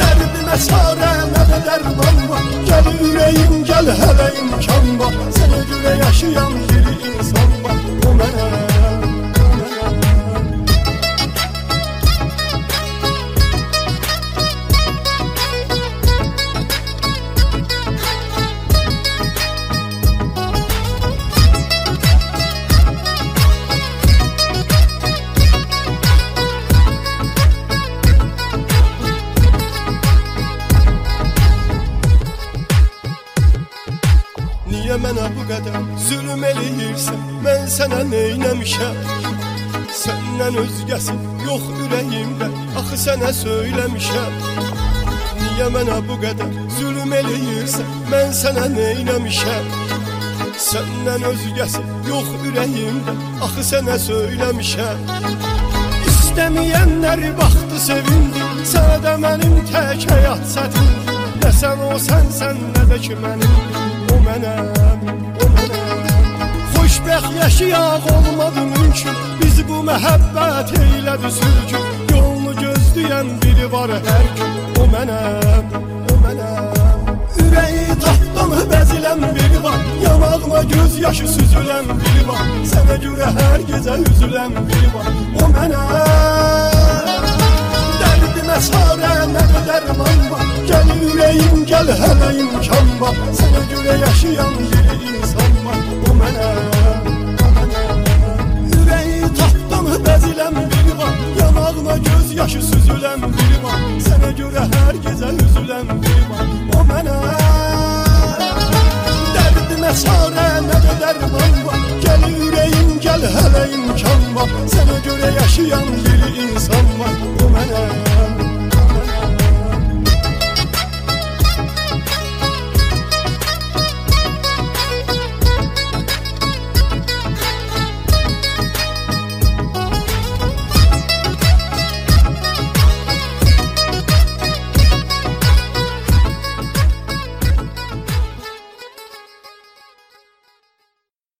Dərdimə çarə nə də dərman var. Gəl ürəyim gəl hələ imkan var. Sənə görə yaşayan bir insan var. O mənəm, sənə neyləmişəm Səndən özgəsi yox ürəyimdə Axı sənə söyləmişəm Niyə mənə bu qədər zülm eləyirsən Mən sənə neyləmişəm Səndən özgəsi yox ürəyimdə Axı sənə söyləmişəm İstəməyənlər baxdı sevindi. Sənə də mənim tək həyat çətin Nə sən o sənsən, nə də ki mənim o mənəm Xoşbəxt yaşayaq olmadı mümkün Biz bu məhəbbət eylədi sürgün. Yolunu gözləyən biri var hər gün O mənəm, o mənəm. Ürəyi taxtdan bəzilən biri var Yanağıma göz yaşı süzülən biri var. Sənə görə hər gecə üzülən biri var O mənəm. Dərdimə sarə nə də dərman var Gəl ürəyim, gəl hələ imkan var. Sənə görə yaşayan bir insan var O mənəm, bəzilən biri var Yanağına göz yaşı süzülən biri var Sənə görə hər gecə üzülən biri var O mənəm Dərdimə sarə nə də dərman var. Gəl ürəyim, gəl hələ imkan var. Sənə görə yaşayan bir insan var. O mənəm